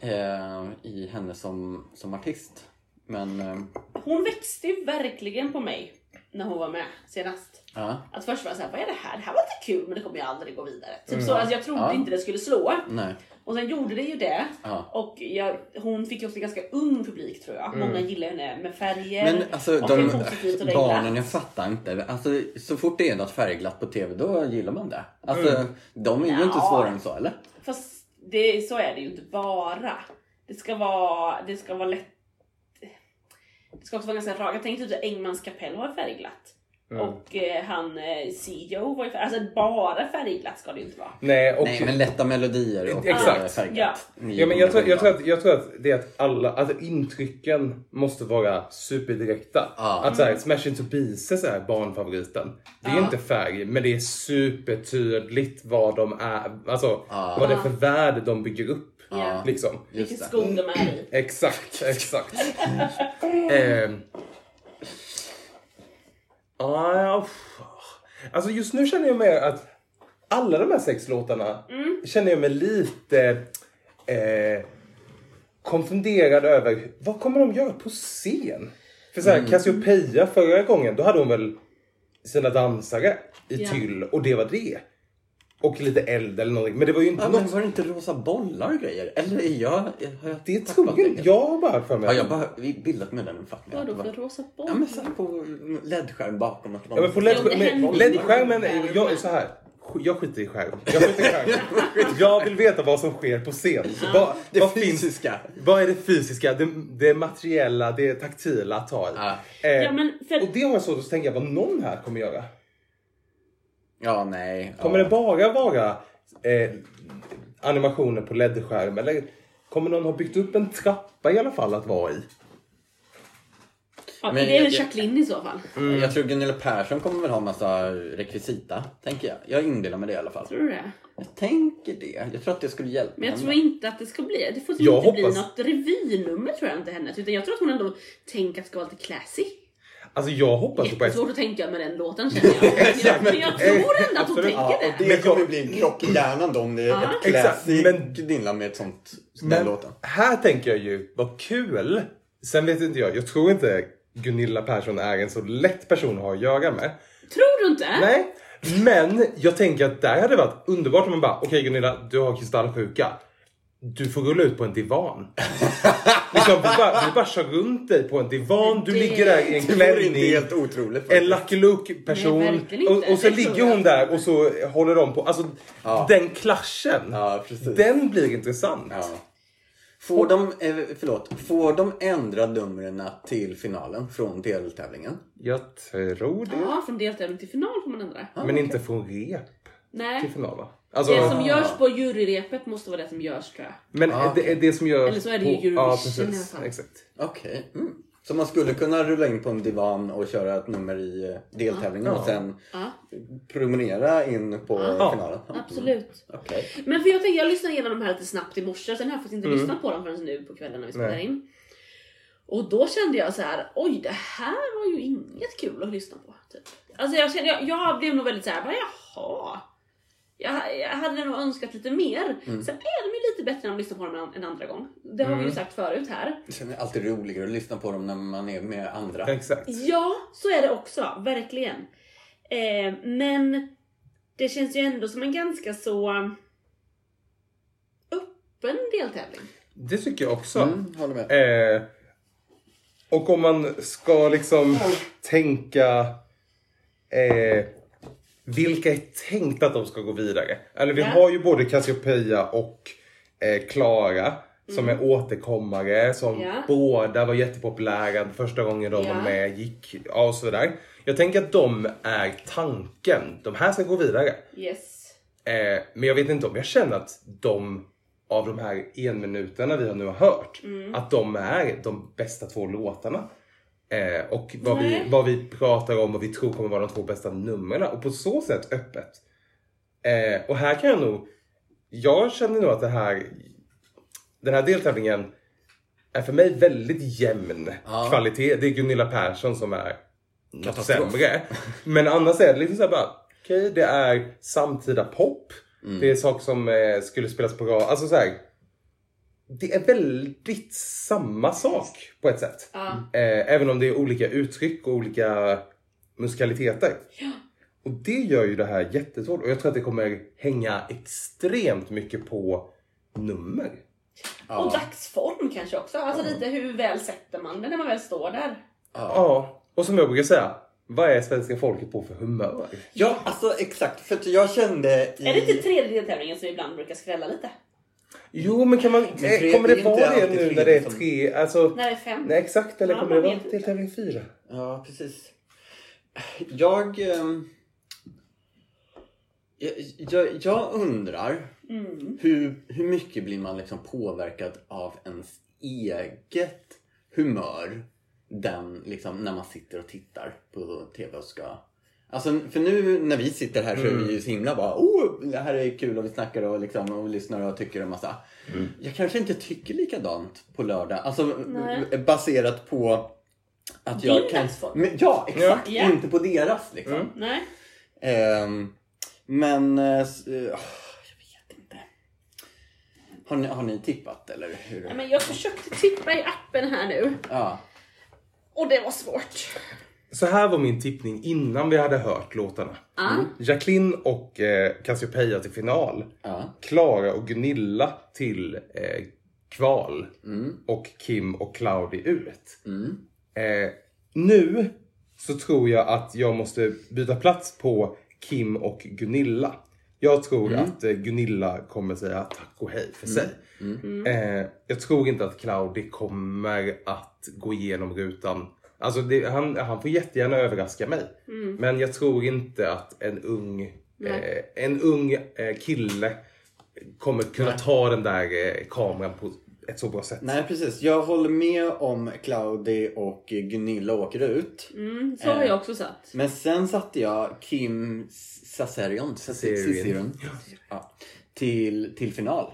C: eh, i henne som, som artist. Men eh,
A: Hon växte ju verkligen på mig när hon var med senast.
C: ja,
A: Att först var jag såhär, vad är det här? Det här var lite kul men det kommer ju aldrig gå vidare. Typ så, alltså jag trodde
C: Ja.
A: inte det skulle slå.
C: nej.
A: Och sen gjorde det ju det.
C: Ja.
A: Och jag, hon fick ju också ganska ung publik tror jag. Många gillar henne med färger.
C: Men alltså
A: och
C: de
A: positivt och det
C: barnen, jag fattar inte. Alltså, så fort det är något färgglatt på TV, då gillar man det. Alltså, de är ju inte
A: Ja.
C: svårare än så, eller?
A: Fast det, så är det ju inte bara. Det ska vara, det ska vara lätt. Det ska också vara ganska rakt. Jag tänkte typ att Engmans kapell var färgglatt. Och eh, han eh, CEO var ju Alltså bara färgglatt ska det ju inte vara.
B: Nej, och...
C: Nej, men lätta melodier och
B: Exakt.
C: färgat.
A: Ja.
B: Ja, men jag, tror, jag, tror att, jag tror att det är att alla, alltså intrycken måste vara superdirekta.
C: Ja.
B: Att så här, Smash Into Pieces är barnfavoriten. Det är
A: Ja.
B: inte färg, men det är supertydligt vad de är, alltså
C: Ja.
B: vad det är för värde de bygger upp.
A: Ja.
B: Liksom.
A: Vilken skog de är i.
B: Exakt, exakt. [laughs] Uff. alltså just nu känner jag mer att alla de här sex låtarna känner jag mig lite eh, konfunderad över. Vad kommer de göra på scen? För så här, Cassiopeia förra gången, då hade hon väl sina dansare i
A: Ja.
B: tyll och det var det. Och lite eld eller någonting. Men det var ju inte
C: Ja,
B: något.
C: men var det inte rosa bollar och grejer? Eller är jag... Har jag
B: Det
C: tappat
B: tror jag. Jag har bara för mig.
C: Har jag bara bildat mig den uppfattningen?
A: Vadå för rosa
C: Ja
A: boll?
C: men satt på LED-skärm bakom. Att
B: Ja, men på
A: Ja,
B: LED-skärmen,
A: inte.
B: jag, så här. Jag skiter i skärm. Jag, skiter i skärm. [laughs] jag vill veta vad som sker på scen. Vad,
C: Det
B: vad, finns,
C: fysiska.
B: vad är det fysiska, det, det materiella, det taktila att ta i?
C: Ja.
B: Eh,
A: Ja, men för-
B: Och det har jag svårt att tänka vad någon här kommer göra.
C: Ja, nej.
B: Kommer
C: ja.
B: det bara vara eh, animationer på LED-skärm eller kommer någon ha byggt upp en trappa i alla fall att vara i?
A: Ja,
C: Men
A: det är väl Jacqueline i så fall.
C: Jag tror Gunilla Persson kommer väl ha massa rekvisita, tänker jag. Jag inbillar mig det i alla fall.
A: Tror du det?
C: Jag tänker det. Jag tror att det skulle hjälpa
A: Men jag
C: henne.
A: tror inte att det ska bli Det får
B: Jag
A: inte bli
B: hoppas-
A: något revynummer tror jag inte hennes. Utan jag tror att hon ändå tänker att det ska vara lite classy.
B: Alltså jag hoppas på ett...
A: Jättesvårt att tänka med den låten [laughs] känner jag. men jag tror ändå att hon tänker
C: Ja,
A: det.
C: det kommer bli en krock i hjärnan då om det är
A: Ja.
C: ett
B: men-
C: Gunilla med ett sånt, den
B: Men
C: låten.
B: här tänker jag ju, vad kul! Sen vet inte jag, jag tror inte Gunilla Persson är en så lätt person att ha att göra med.
A: Tror du inte?
B: Nej, men jag tänker att där hade det varit underbart om man bara, okej Gunilla, du har kristallsjuka. Du får rulla ut på en divan. [laughs] liksom, vi, bara, vi bara kör runt dig på en divan, du
A: Det-
B: ligger där i en klänning.
C: helt otroligt
B: En. Lucky Luke-person.
A: Inte.
B: Och, och så ligger hon där och så håller de på. Alltså
C: Ja.
B: den klaschen.
C: Ja.
B: Den blir intressant.
C: Ja. Får de, eh, förlåt, får de ändra numren till finalen från deltävlingen?
B: Jag tror det.
A: Ja, från deltävling till final får man ändra.
B: Men inte från rep
A: Nej.
B: till final va? Alltså,
A: Det som görs på juryrepet måste vara det som görs tror jag.
B: men
C: Ah,
B: det är det som gör...
A: Eller så är det ju
B: på-
A: Eurovision
B: Ja,
A: i alla
B: precis. Exakt.
C: Okej. Mm. Så man skulle kunna rulla in på en divan och köra ett nummer i eh, deltävlingen
B: Ja.
C: och sen
A: Ja,
C: promenera in på
B: Ja.
C: finalen? Mm.
A: absolut.
C: Okej.
A: Men för jag tänkte, jag lyssnade igenom de här lite snabbt i morse, sen har jag faktiskt inte lyssnat på dem förrän nu på kvällen när vi spelar in. Och då kände jag så här: oj det här var ju inget kul att lyssna på. Typ. Alltså jag, kände, jag, jag blev nog väldigt såhär, jaha. Jag, jag hade nog önskat lite mer. Sen är de ju lite bättre när man lyssnar på dem en, andra gång. Det har vi ju sagt förut här.
C: Det är alltid roligare att lyssna på dem när man är med andra.
B: Exakt.
A: Ja, så är det också. Verkligen. Eh, men det känns ju ändå som en ganska så öppen deltävling.
B: Det tycker jag också.
C: Mm, håller med.
B: Eh, och om man ska liksom tänka eh, vilka är tänkt att de ska gå vidare? Eller vi
A: Ja.
B: har ju både Cassiopeia och eh, Klara som är återkommare, som
A: Mm. Ja.
B: båda var jättepopulära första gången de
A: Ja.
B: var med, gick ja, och så vidare. Jag tänker att de är tanken. De här ska gå vidare.
A: Yes.
B: Eh, men jag vet inte om jag känner att de av de här enminuterna vi har nu har hört,
A: Mm.
B: att de är de bästa två låtarna. Eh, och vad vi, vad vi pratar om och vi tror kommer vara de två bästa numren och på så sätt öppet. Eh, och här kan jag nog, jag känner nog att det här, den här deltävlingen är för mig väldigt jämn
C: Ja.
B: kvalitet. Det är Gunilla Persson som är något sämre. Men annars är det liksom såhär bara, okej det är samtida pop.
C: Mm.
B: Det är saker som eh, skulle spelas på radio. Alltså så här, Det är väldigt samma sak på ett sätt.
A: Ja.
B: Eh, även om det är olika uttryck och olika musikaliteter. Och det gör ju det här jättesvårt. Och jag tror att det kommer hänga extremt mycket på nummer.
A: Och dagsform kanske också. Alltså lite hur väl sätter man det när man väl står där.
B: Ja, och som jag brukar säga, vad är svenska folket på för humör?
C: Ja, alltså exakt. För jag kände i...
A: Är det inte tredje deltävlingen som ibland brukar skrälla lite?
B: Jo, men kan man,
C: Men
B: eh,
C: tre-
B: kommer
C: det
B: det vara det nu när det är
C: som-
B: tre? Alltså,
A: När det är fem?
B: nej exakt, eller
A: Ja,
B: kommer det vara deltävling fyra?
C: Ja, precis. Jag, ehm, jag, jag, jag undrar
A: Mm.
C: hur, hur mycket blir man liksom påverkad av ens eget humör den, liksom, när man sitter och tittar på TV och ska... Alltså, för nu när vi sitter här så är vi ju så himla bara oh, det här är kul och vi snackar och, liksom, och vi lyssnar och tycker en massa. Jag kanske inte tycker likadant på lördag. Alltså
A: Nej.
C: baserat på att jag
A: Din
C: kan...
A: dagsform.
C: Men, ja, exakt.
A: Ja.
C: Inte på deras liksom.
A: Nej.
C: Ehm, men... eh, eh, jag inte. Har ni, har ni tippat eller hur?
A: Nej, men jag försökte tippa i appen här nu
C: Ja.
A: och det var svårt.
B: Så här var min tippning innan vi hade hört låtarna.
A: Ah.
B: Jacqueline och eh, Cassiopeia till final. Klara och Gunilla till eh, kval. Och Kim och Claudi ut. Eh, nu så tror jag att jag måste byta plats på Kim och Gunilla. Jag tror att eh, Gunilla kommer säga tack och hej för sig. Eh, jag tror inte att Claudi kommer att gå igenom rutan. Alltså det, han, han får jättegärna överraska mig. Men jag tror inte att en ung, eh, en ung eh, kille kommer kunna ta den där eh, kameran på ett så bra sätt.
C: Nej precis, jag håller med om Claudi och Gunilla åker ut.
A: Mm, så har jag också satt.
C: Men sen satte jag Kim Sasarion,
B: Sasarian.
C: Sasarian. Ja, till, till final.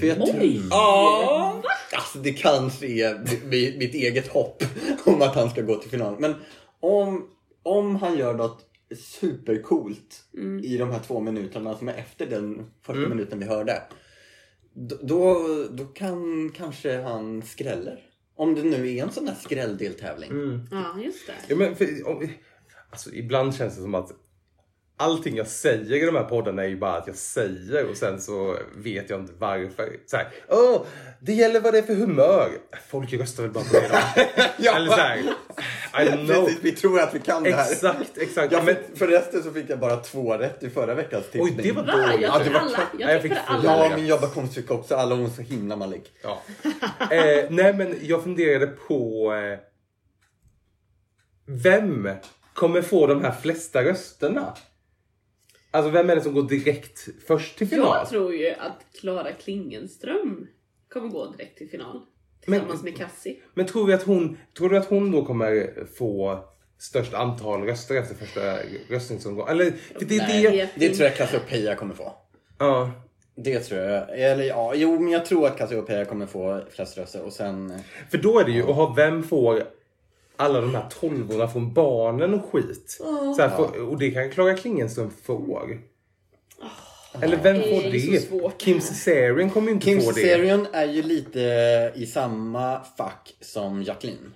C: För jag tror...
A: Oj!
C: Ja! Alltså det kanske är mi- mitt eget hopp om att han ska gå till final. Men om, om han gör något supercoolt i de här två minuterna som är efter den första minuten vi hörde. Då, då kan kanske han skräller. Om det nu är en sån där skrälldeltävling.
A: Ja, just det.
B: Ja, men för, om, alltså, ibland känns det som att allting jag säger i de här poddarna är ju bara att jag säger och sen så vet jag inte varför. Så här, Åh, det gäller vad det är för humör. Folk röstar väl bara på det då. [laughs]
C: Ja.
B: Eller så här, I don't know.
C: Precis, vi tror att vi kan det här.
B: Exakt, exakt.
C: Jag
B: men,
C: förresten så fick jag bara två rätt i förra veckans tippning.
B: oj, det var
A: Va?
B: dåligt.
A: Jag
C: Ja, var
A: alla.
B: Ja, jag
A: Jag
B: fick
A: alla.
C: Ja, min jobbarkompis fick också. Alla hon så himla mallig.
B: Ja. Eh, nej, men jag funderade på eh, vem kommer få de här flesta rösterna? Alltså vem är det som går direkt först till final?
A: Jag tror ju att Klara Klingenström kommer gå direkt till final.
B: Men-
A: Tillsammans med Cassie.
B: Men tror vi att hon, tror du att hon då kommer få störst antal röster efter första röstningsomgången? Eller, för det är
A: Nej,
B: det...
C: Det
A: inte.
C: tror jag Cassiopeia kommer få.
B: Ja.
C: Det tror jag. Eller ja, jo men jag tror att Cassiopeia kommer få flest röster och sen...
B: För då är det ju, och vem får alla de här tolvorna från barnen och skit. Så här, får, och det kan Klara Klingenström få. Eller vem
A: Det
B: får det?
A: svårt.
B: Kim Cesarion kommer ju inte
C: Kim
B: få det.
C: Cesarion är ju lite i samma fack som Jacqueline.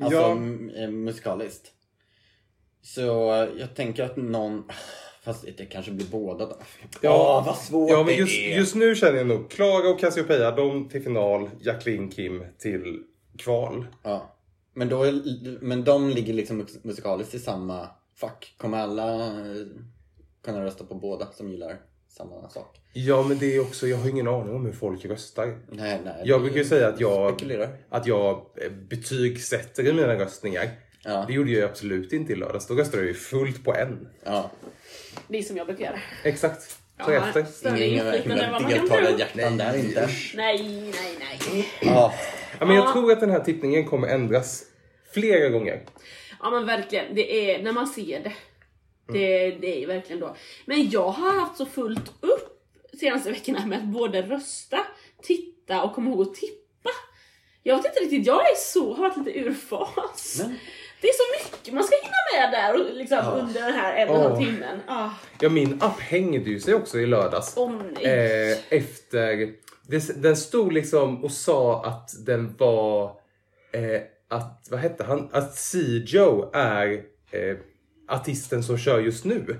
C: Alltså
B: Ja.
C: m- eh, musikaliskt. Så jag tänker att någon... Fast det kanske blir båda då.
B: Ja,
C: Åh, vad svårt
B: Ja, men
C: det
B: just,
C: är.
B: just nu känner jag nog Klara och Cassiopeia, de till final. Jacqueline Kim till kval.
C: Ja. Men, då, men de ligger liksom mus- musikaliskt i samma fack. Kommer alla eh, kunna rösta på båda som gillar samma sak?
B: Ja, men det är också, jag har ingen aning om hur folk röstar.
C: Nej, nej.
B: Jag brukar ju säga att jag,
C: Spekulerar.
B: att jag eh, betygsätter i mina röstningar.
C: Ja.
B: Det gjorde jag absolut inte i lördags. Då röstade jag ju fullt på en.
C: Ja.
A: Det är som jag brukar göra.
B: Exakt. Så
A: Ja,
B: efter.
C: Inga deltagarhjärtan där inte.
A: Nej, nej, nej.
C: Ja.
B: Ja, men jag
A: Ja.
B: tror att den här tippningen kommer ändras flera gånger.
A: Ja men verkligen, det är när man ser det. Det, det är ju verkligen då. Men jag har haft så fullt upp senaste veckorna med att både rösta, titta och komma ihåg att tippa. Jag vet inte riktigt, jag är så, har varit lite ur fas.
C: Men-
A: Det är så mycket man ska hinna med där och liksom under den här en och en halv timmen. Ah,
B: Ja, min app hängde ju sig också i lördags.
A: Nej.
B: eh, efter... Det, den stod liksom och sa att den var... Eh, att, vad hette han? Att Sijo är eh, artisten som kör just nu.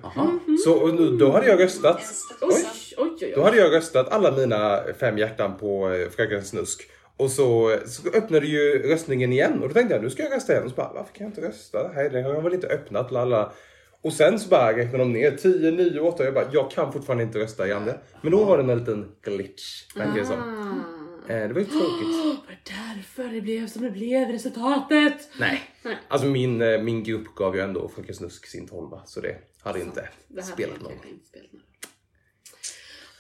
B: Så och nu- då hade jag röstat.
A: oj, oj.
B: Då hade jag röstat alla mina fem hjärtan på eh, Fröken Snusk. Och så, så öppnade ju röstningen igen och då tänkte jag nu ska jag rösta igen. Och så bara, varför kan jag inte rösta? Nej, det har jag väl inte öppnat. Lalla. Och sen så bara räknade de ner 10, 9, 8. Jag bara, jag kan fortfarande inte rösta det. Men då var det en liten glitch. verkar det som.
A: Ah,
B: Eh, det var ju tråkigt. [gasps]
A: Var det därför det blev som det blev resultatet?
B: Nej.
A: Nej.
B: Alltså min, eh, min grupp gav ju ändå Fröken Snusk sin tolva så det hade inte
A: Det hade
B: spelat någon
A: kanske inte spelat någon roll.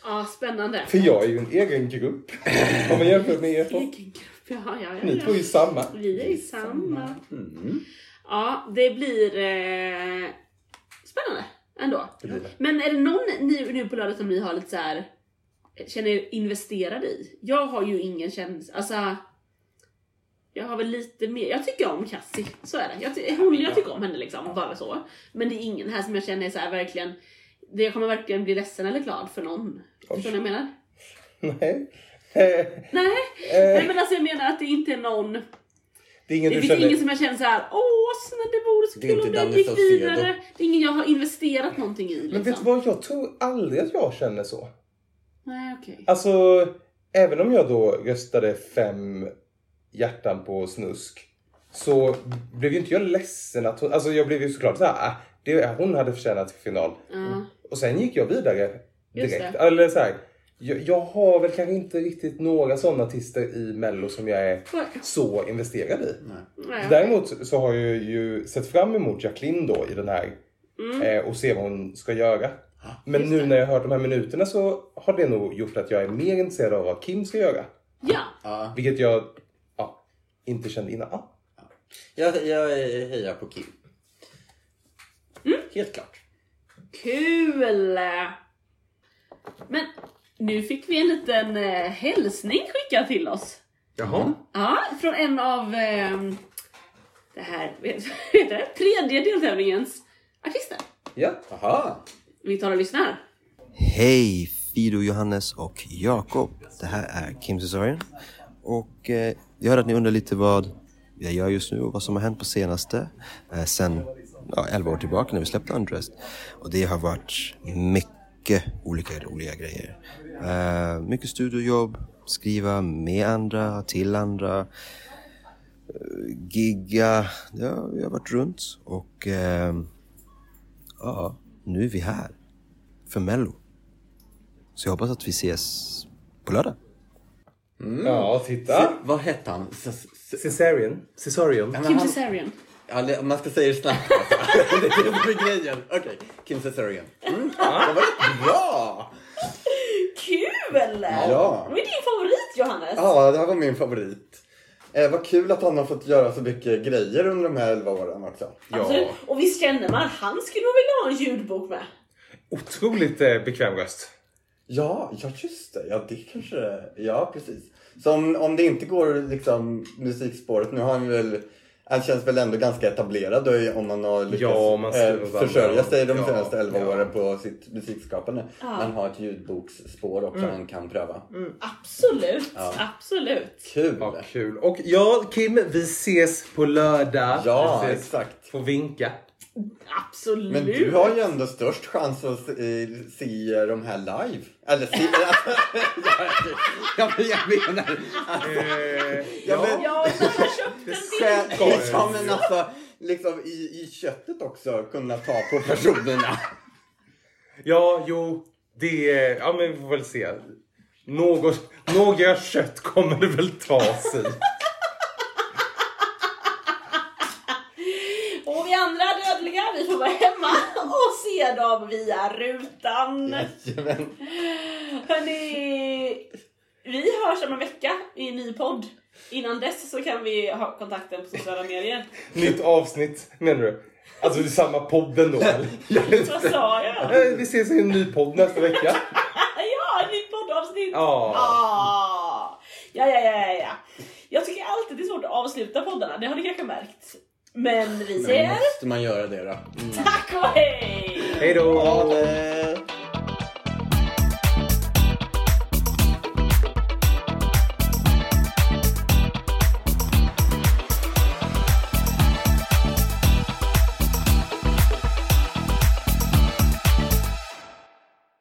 A: Ja, spännande.
B: För jag är ju en egen grupp. [laughs] Om man jämför med er två.
A: Egen grupp, ja, ja, ja.
B: Ni två är ju samma.
A: Vi är ju samma.
C: Mm.
A: Ja, det blir eh, spännande ändå.
B: Det det.
A: Men är det någon nu, nu på lördag som ni har lite så här känner er investerade i? Jag har ju ingen känsla, alltså jag har väl lite mer, jag tycker om Cassie, så är det. Jag, hon, jag tycker om henne liksom, bara så. Men det är ingen här som jag känner är så här verkligen, det jag kommer verkligen bli ledsen eller glad för någon. Förstår ni vad jag menar? [laughs] [laughs]
B: Nej. Eh,
A: Nej, nej men alltså jag menar att det inte är någon,
B: Det är ingen
A: det finns
B: känner...
A: ingen som jag känner så här: åh snälla det vore så
C: Det
A: kul om den gick vidare. Det är ingen jag har investerat någonting i liksom.
B: Men vet du vad? Jag tror aldrig att jag känner så.
A: Nej okej.
B: Alltså, även om jag då röstade fem hjärtan på Snusk så blev ju inte jag ledsen att hon... Alltså jag blev ju såklart såhär, ah, det, hon hade förtjänat till final.
A: Ja.
B: Och sen gick jag vidare direkt. Eller så här, jag, jag har väl kanske inte riktigt några sådana artister i Mello som jag är
A: Nej.
B: så investerad i.
A: Nej.
B: Däremot så har jag ju sett fram emot Jacqueline då i den här eh, och se vad hon ska göra. Men
A: Just
B: nu
A: det.
B: när jag har hört de här minuterna så har det nog gjort att jag är mer intresserad av vad Kim ska göra.
A: Ja,
C: Ja,
B: Vilket jag ja, inte kände innan. Ah,
C: jag, jag hejar på Kim. Helt klart.
A: kul! Men nu fick vi en liten eh, hälsning skickad till oss.
B: Jaha.
A: Ja, från en av ehm, det här, vet [laughs] vet du, tredje deltävlingens artister.
B: Ja.
C: Aha.
A: Vi tar och lyssnar.
D: Hej Fido, Johannes och Jakob. Det här är Kim Cesarian. Och eh, jag hörde att ni undrar lite vad jag gör just nu och vad som har hänt på senaste. Eh, sen ja, 11 år tillbaka när vi släppte Undressed. Och det har varit mycket olika roliga grejer. Eh, mycket studiojobb, skriva med andra, till andra. eh, Gigga, ja, vi har varit runt. Och eh, ja, nu är vi här. För Mello. Så jag hoppas att vi ses på lördag.
B: Ja, titta.
C: Vad hette han?
B: Caesarian.
C: men
A: Kim
C: han-
A: Cesarian.
C: Ja, det- Om man ska säga det snabbt alltså. [laughs] Det är det som är grejen. Okej, Kim Cesarian. Mm. Det var rätt bra!
A: Kul!
C: Ja.
A: Vad är din favorit Johannes?
C: Ja, det här var min favorit. Eh, vad kul att han har fått göra så mycket grejer under de här 11 åren också.
A: Absolut. Och visst känner man, han skulle nog vilja ha en ljudbok med.
B: Otroligt eh, bekväm röst.
C: Ja, ja just det. Ja, det kanske... Ja, precis. Så om, om det inte går liksom musikspåret, nu har han väl... Han känns väl ändå ganska etablerad då, om man har lyckats
B: Ja, man
C: eh, försörja sig de
B: ja,
C: senaste 11
B: ja.
C: åren på sitt musikskapande.
A: Ja.
C: Man har ett ljudboksspår också
B: Mm.
C: han kan pröva.
A: Absolut,
C: Ja.
A: absolut.
C: Kul!
B: Ja, kul. Och ja, Kim, vi ses på lördag.
C: Ja,
B: ses.
C: exakt.
B: Får vinka.
A: Absolut.
C: Men du har ju ändå störst chans att se, se de här live. Eller se... [laughs] jag, jag, jag menar...
B: Eh,
C: Ja, men-
A: Ja, har köpt en
B: jag
C: Ja, men alltså, liksom i, i köttet också kunna ta på personerna.
B: Ja, jo. Det... Ja, men vi får väl se. Något, några kött kommer det väl tas i.
A: Och vi andra dödliga, vi får vara hemma se dem via rutan.
C: Jajamän.
A: Hörni, vi hörs om en vecka i en ny podd. Innan dess så kan vi ha kontakten på sociala medier.
B: Nytt avsnitt, menar du? Alltså det är samma podden då eller?
A: Vad sa jag?
B: Vi ses i en ny podd nästa vecka. [laughs]
A: Ja, ett nytt poddavsnitt! Ah. Ja, ja, ja, ja, ja. Jag tycker alltid det är svårt att avsluta poddarna, det har ni kanske märkt. Men vi
C: Men
A: säger
C: måste man göra det då?
A: tack och hej!
B: Hej då!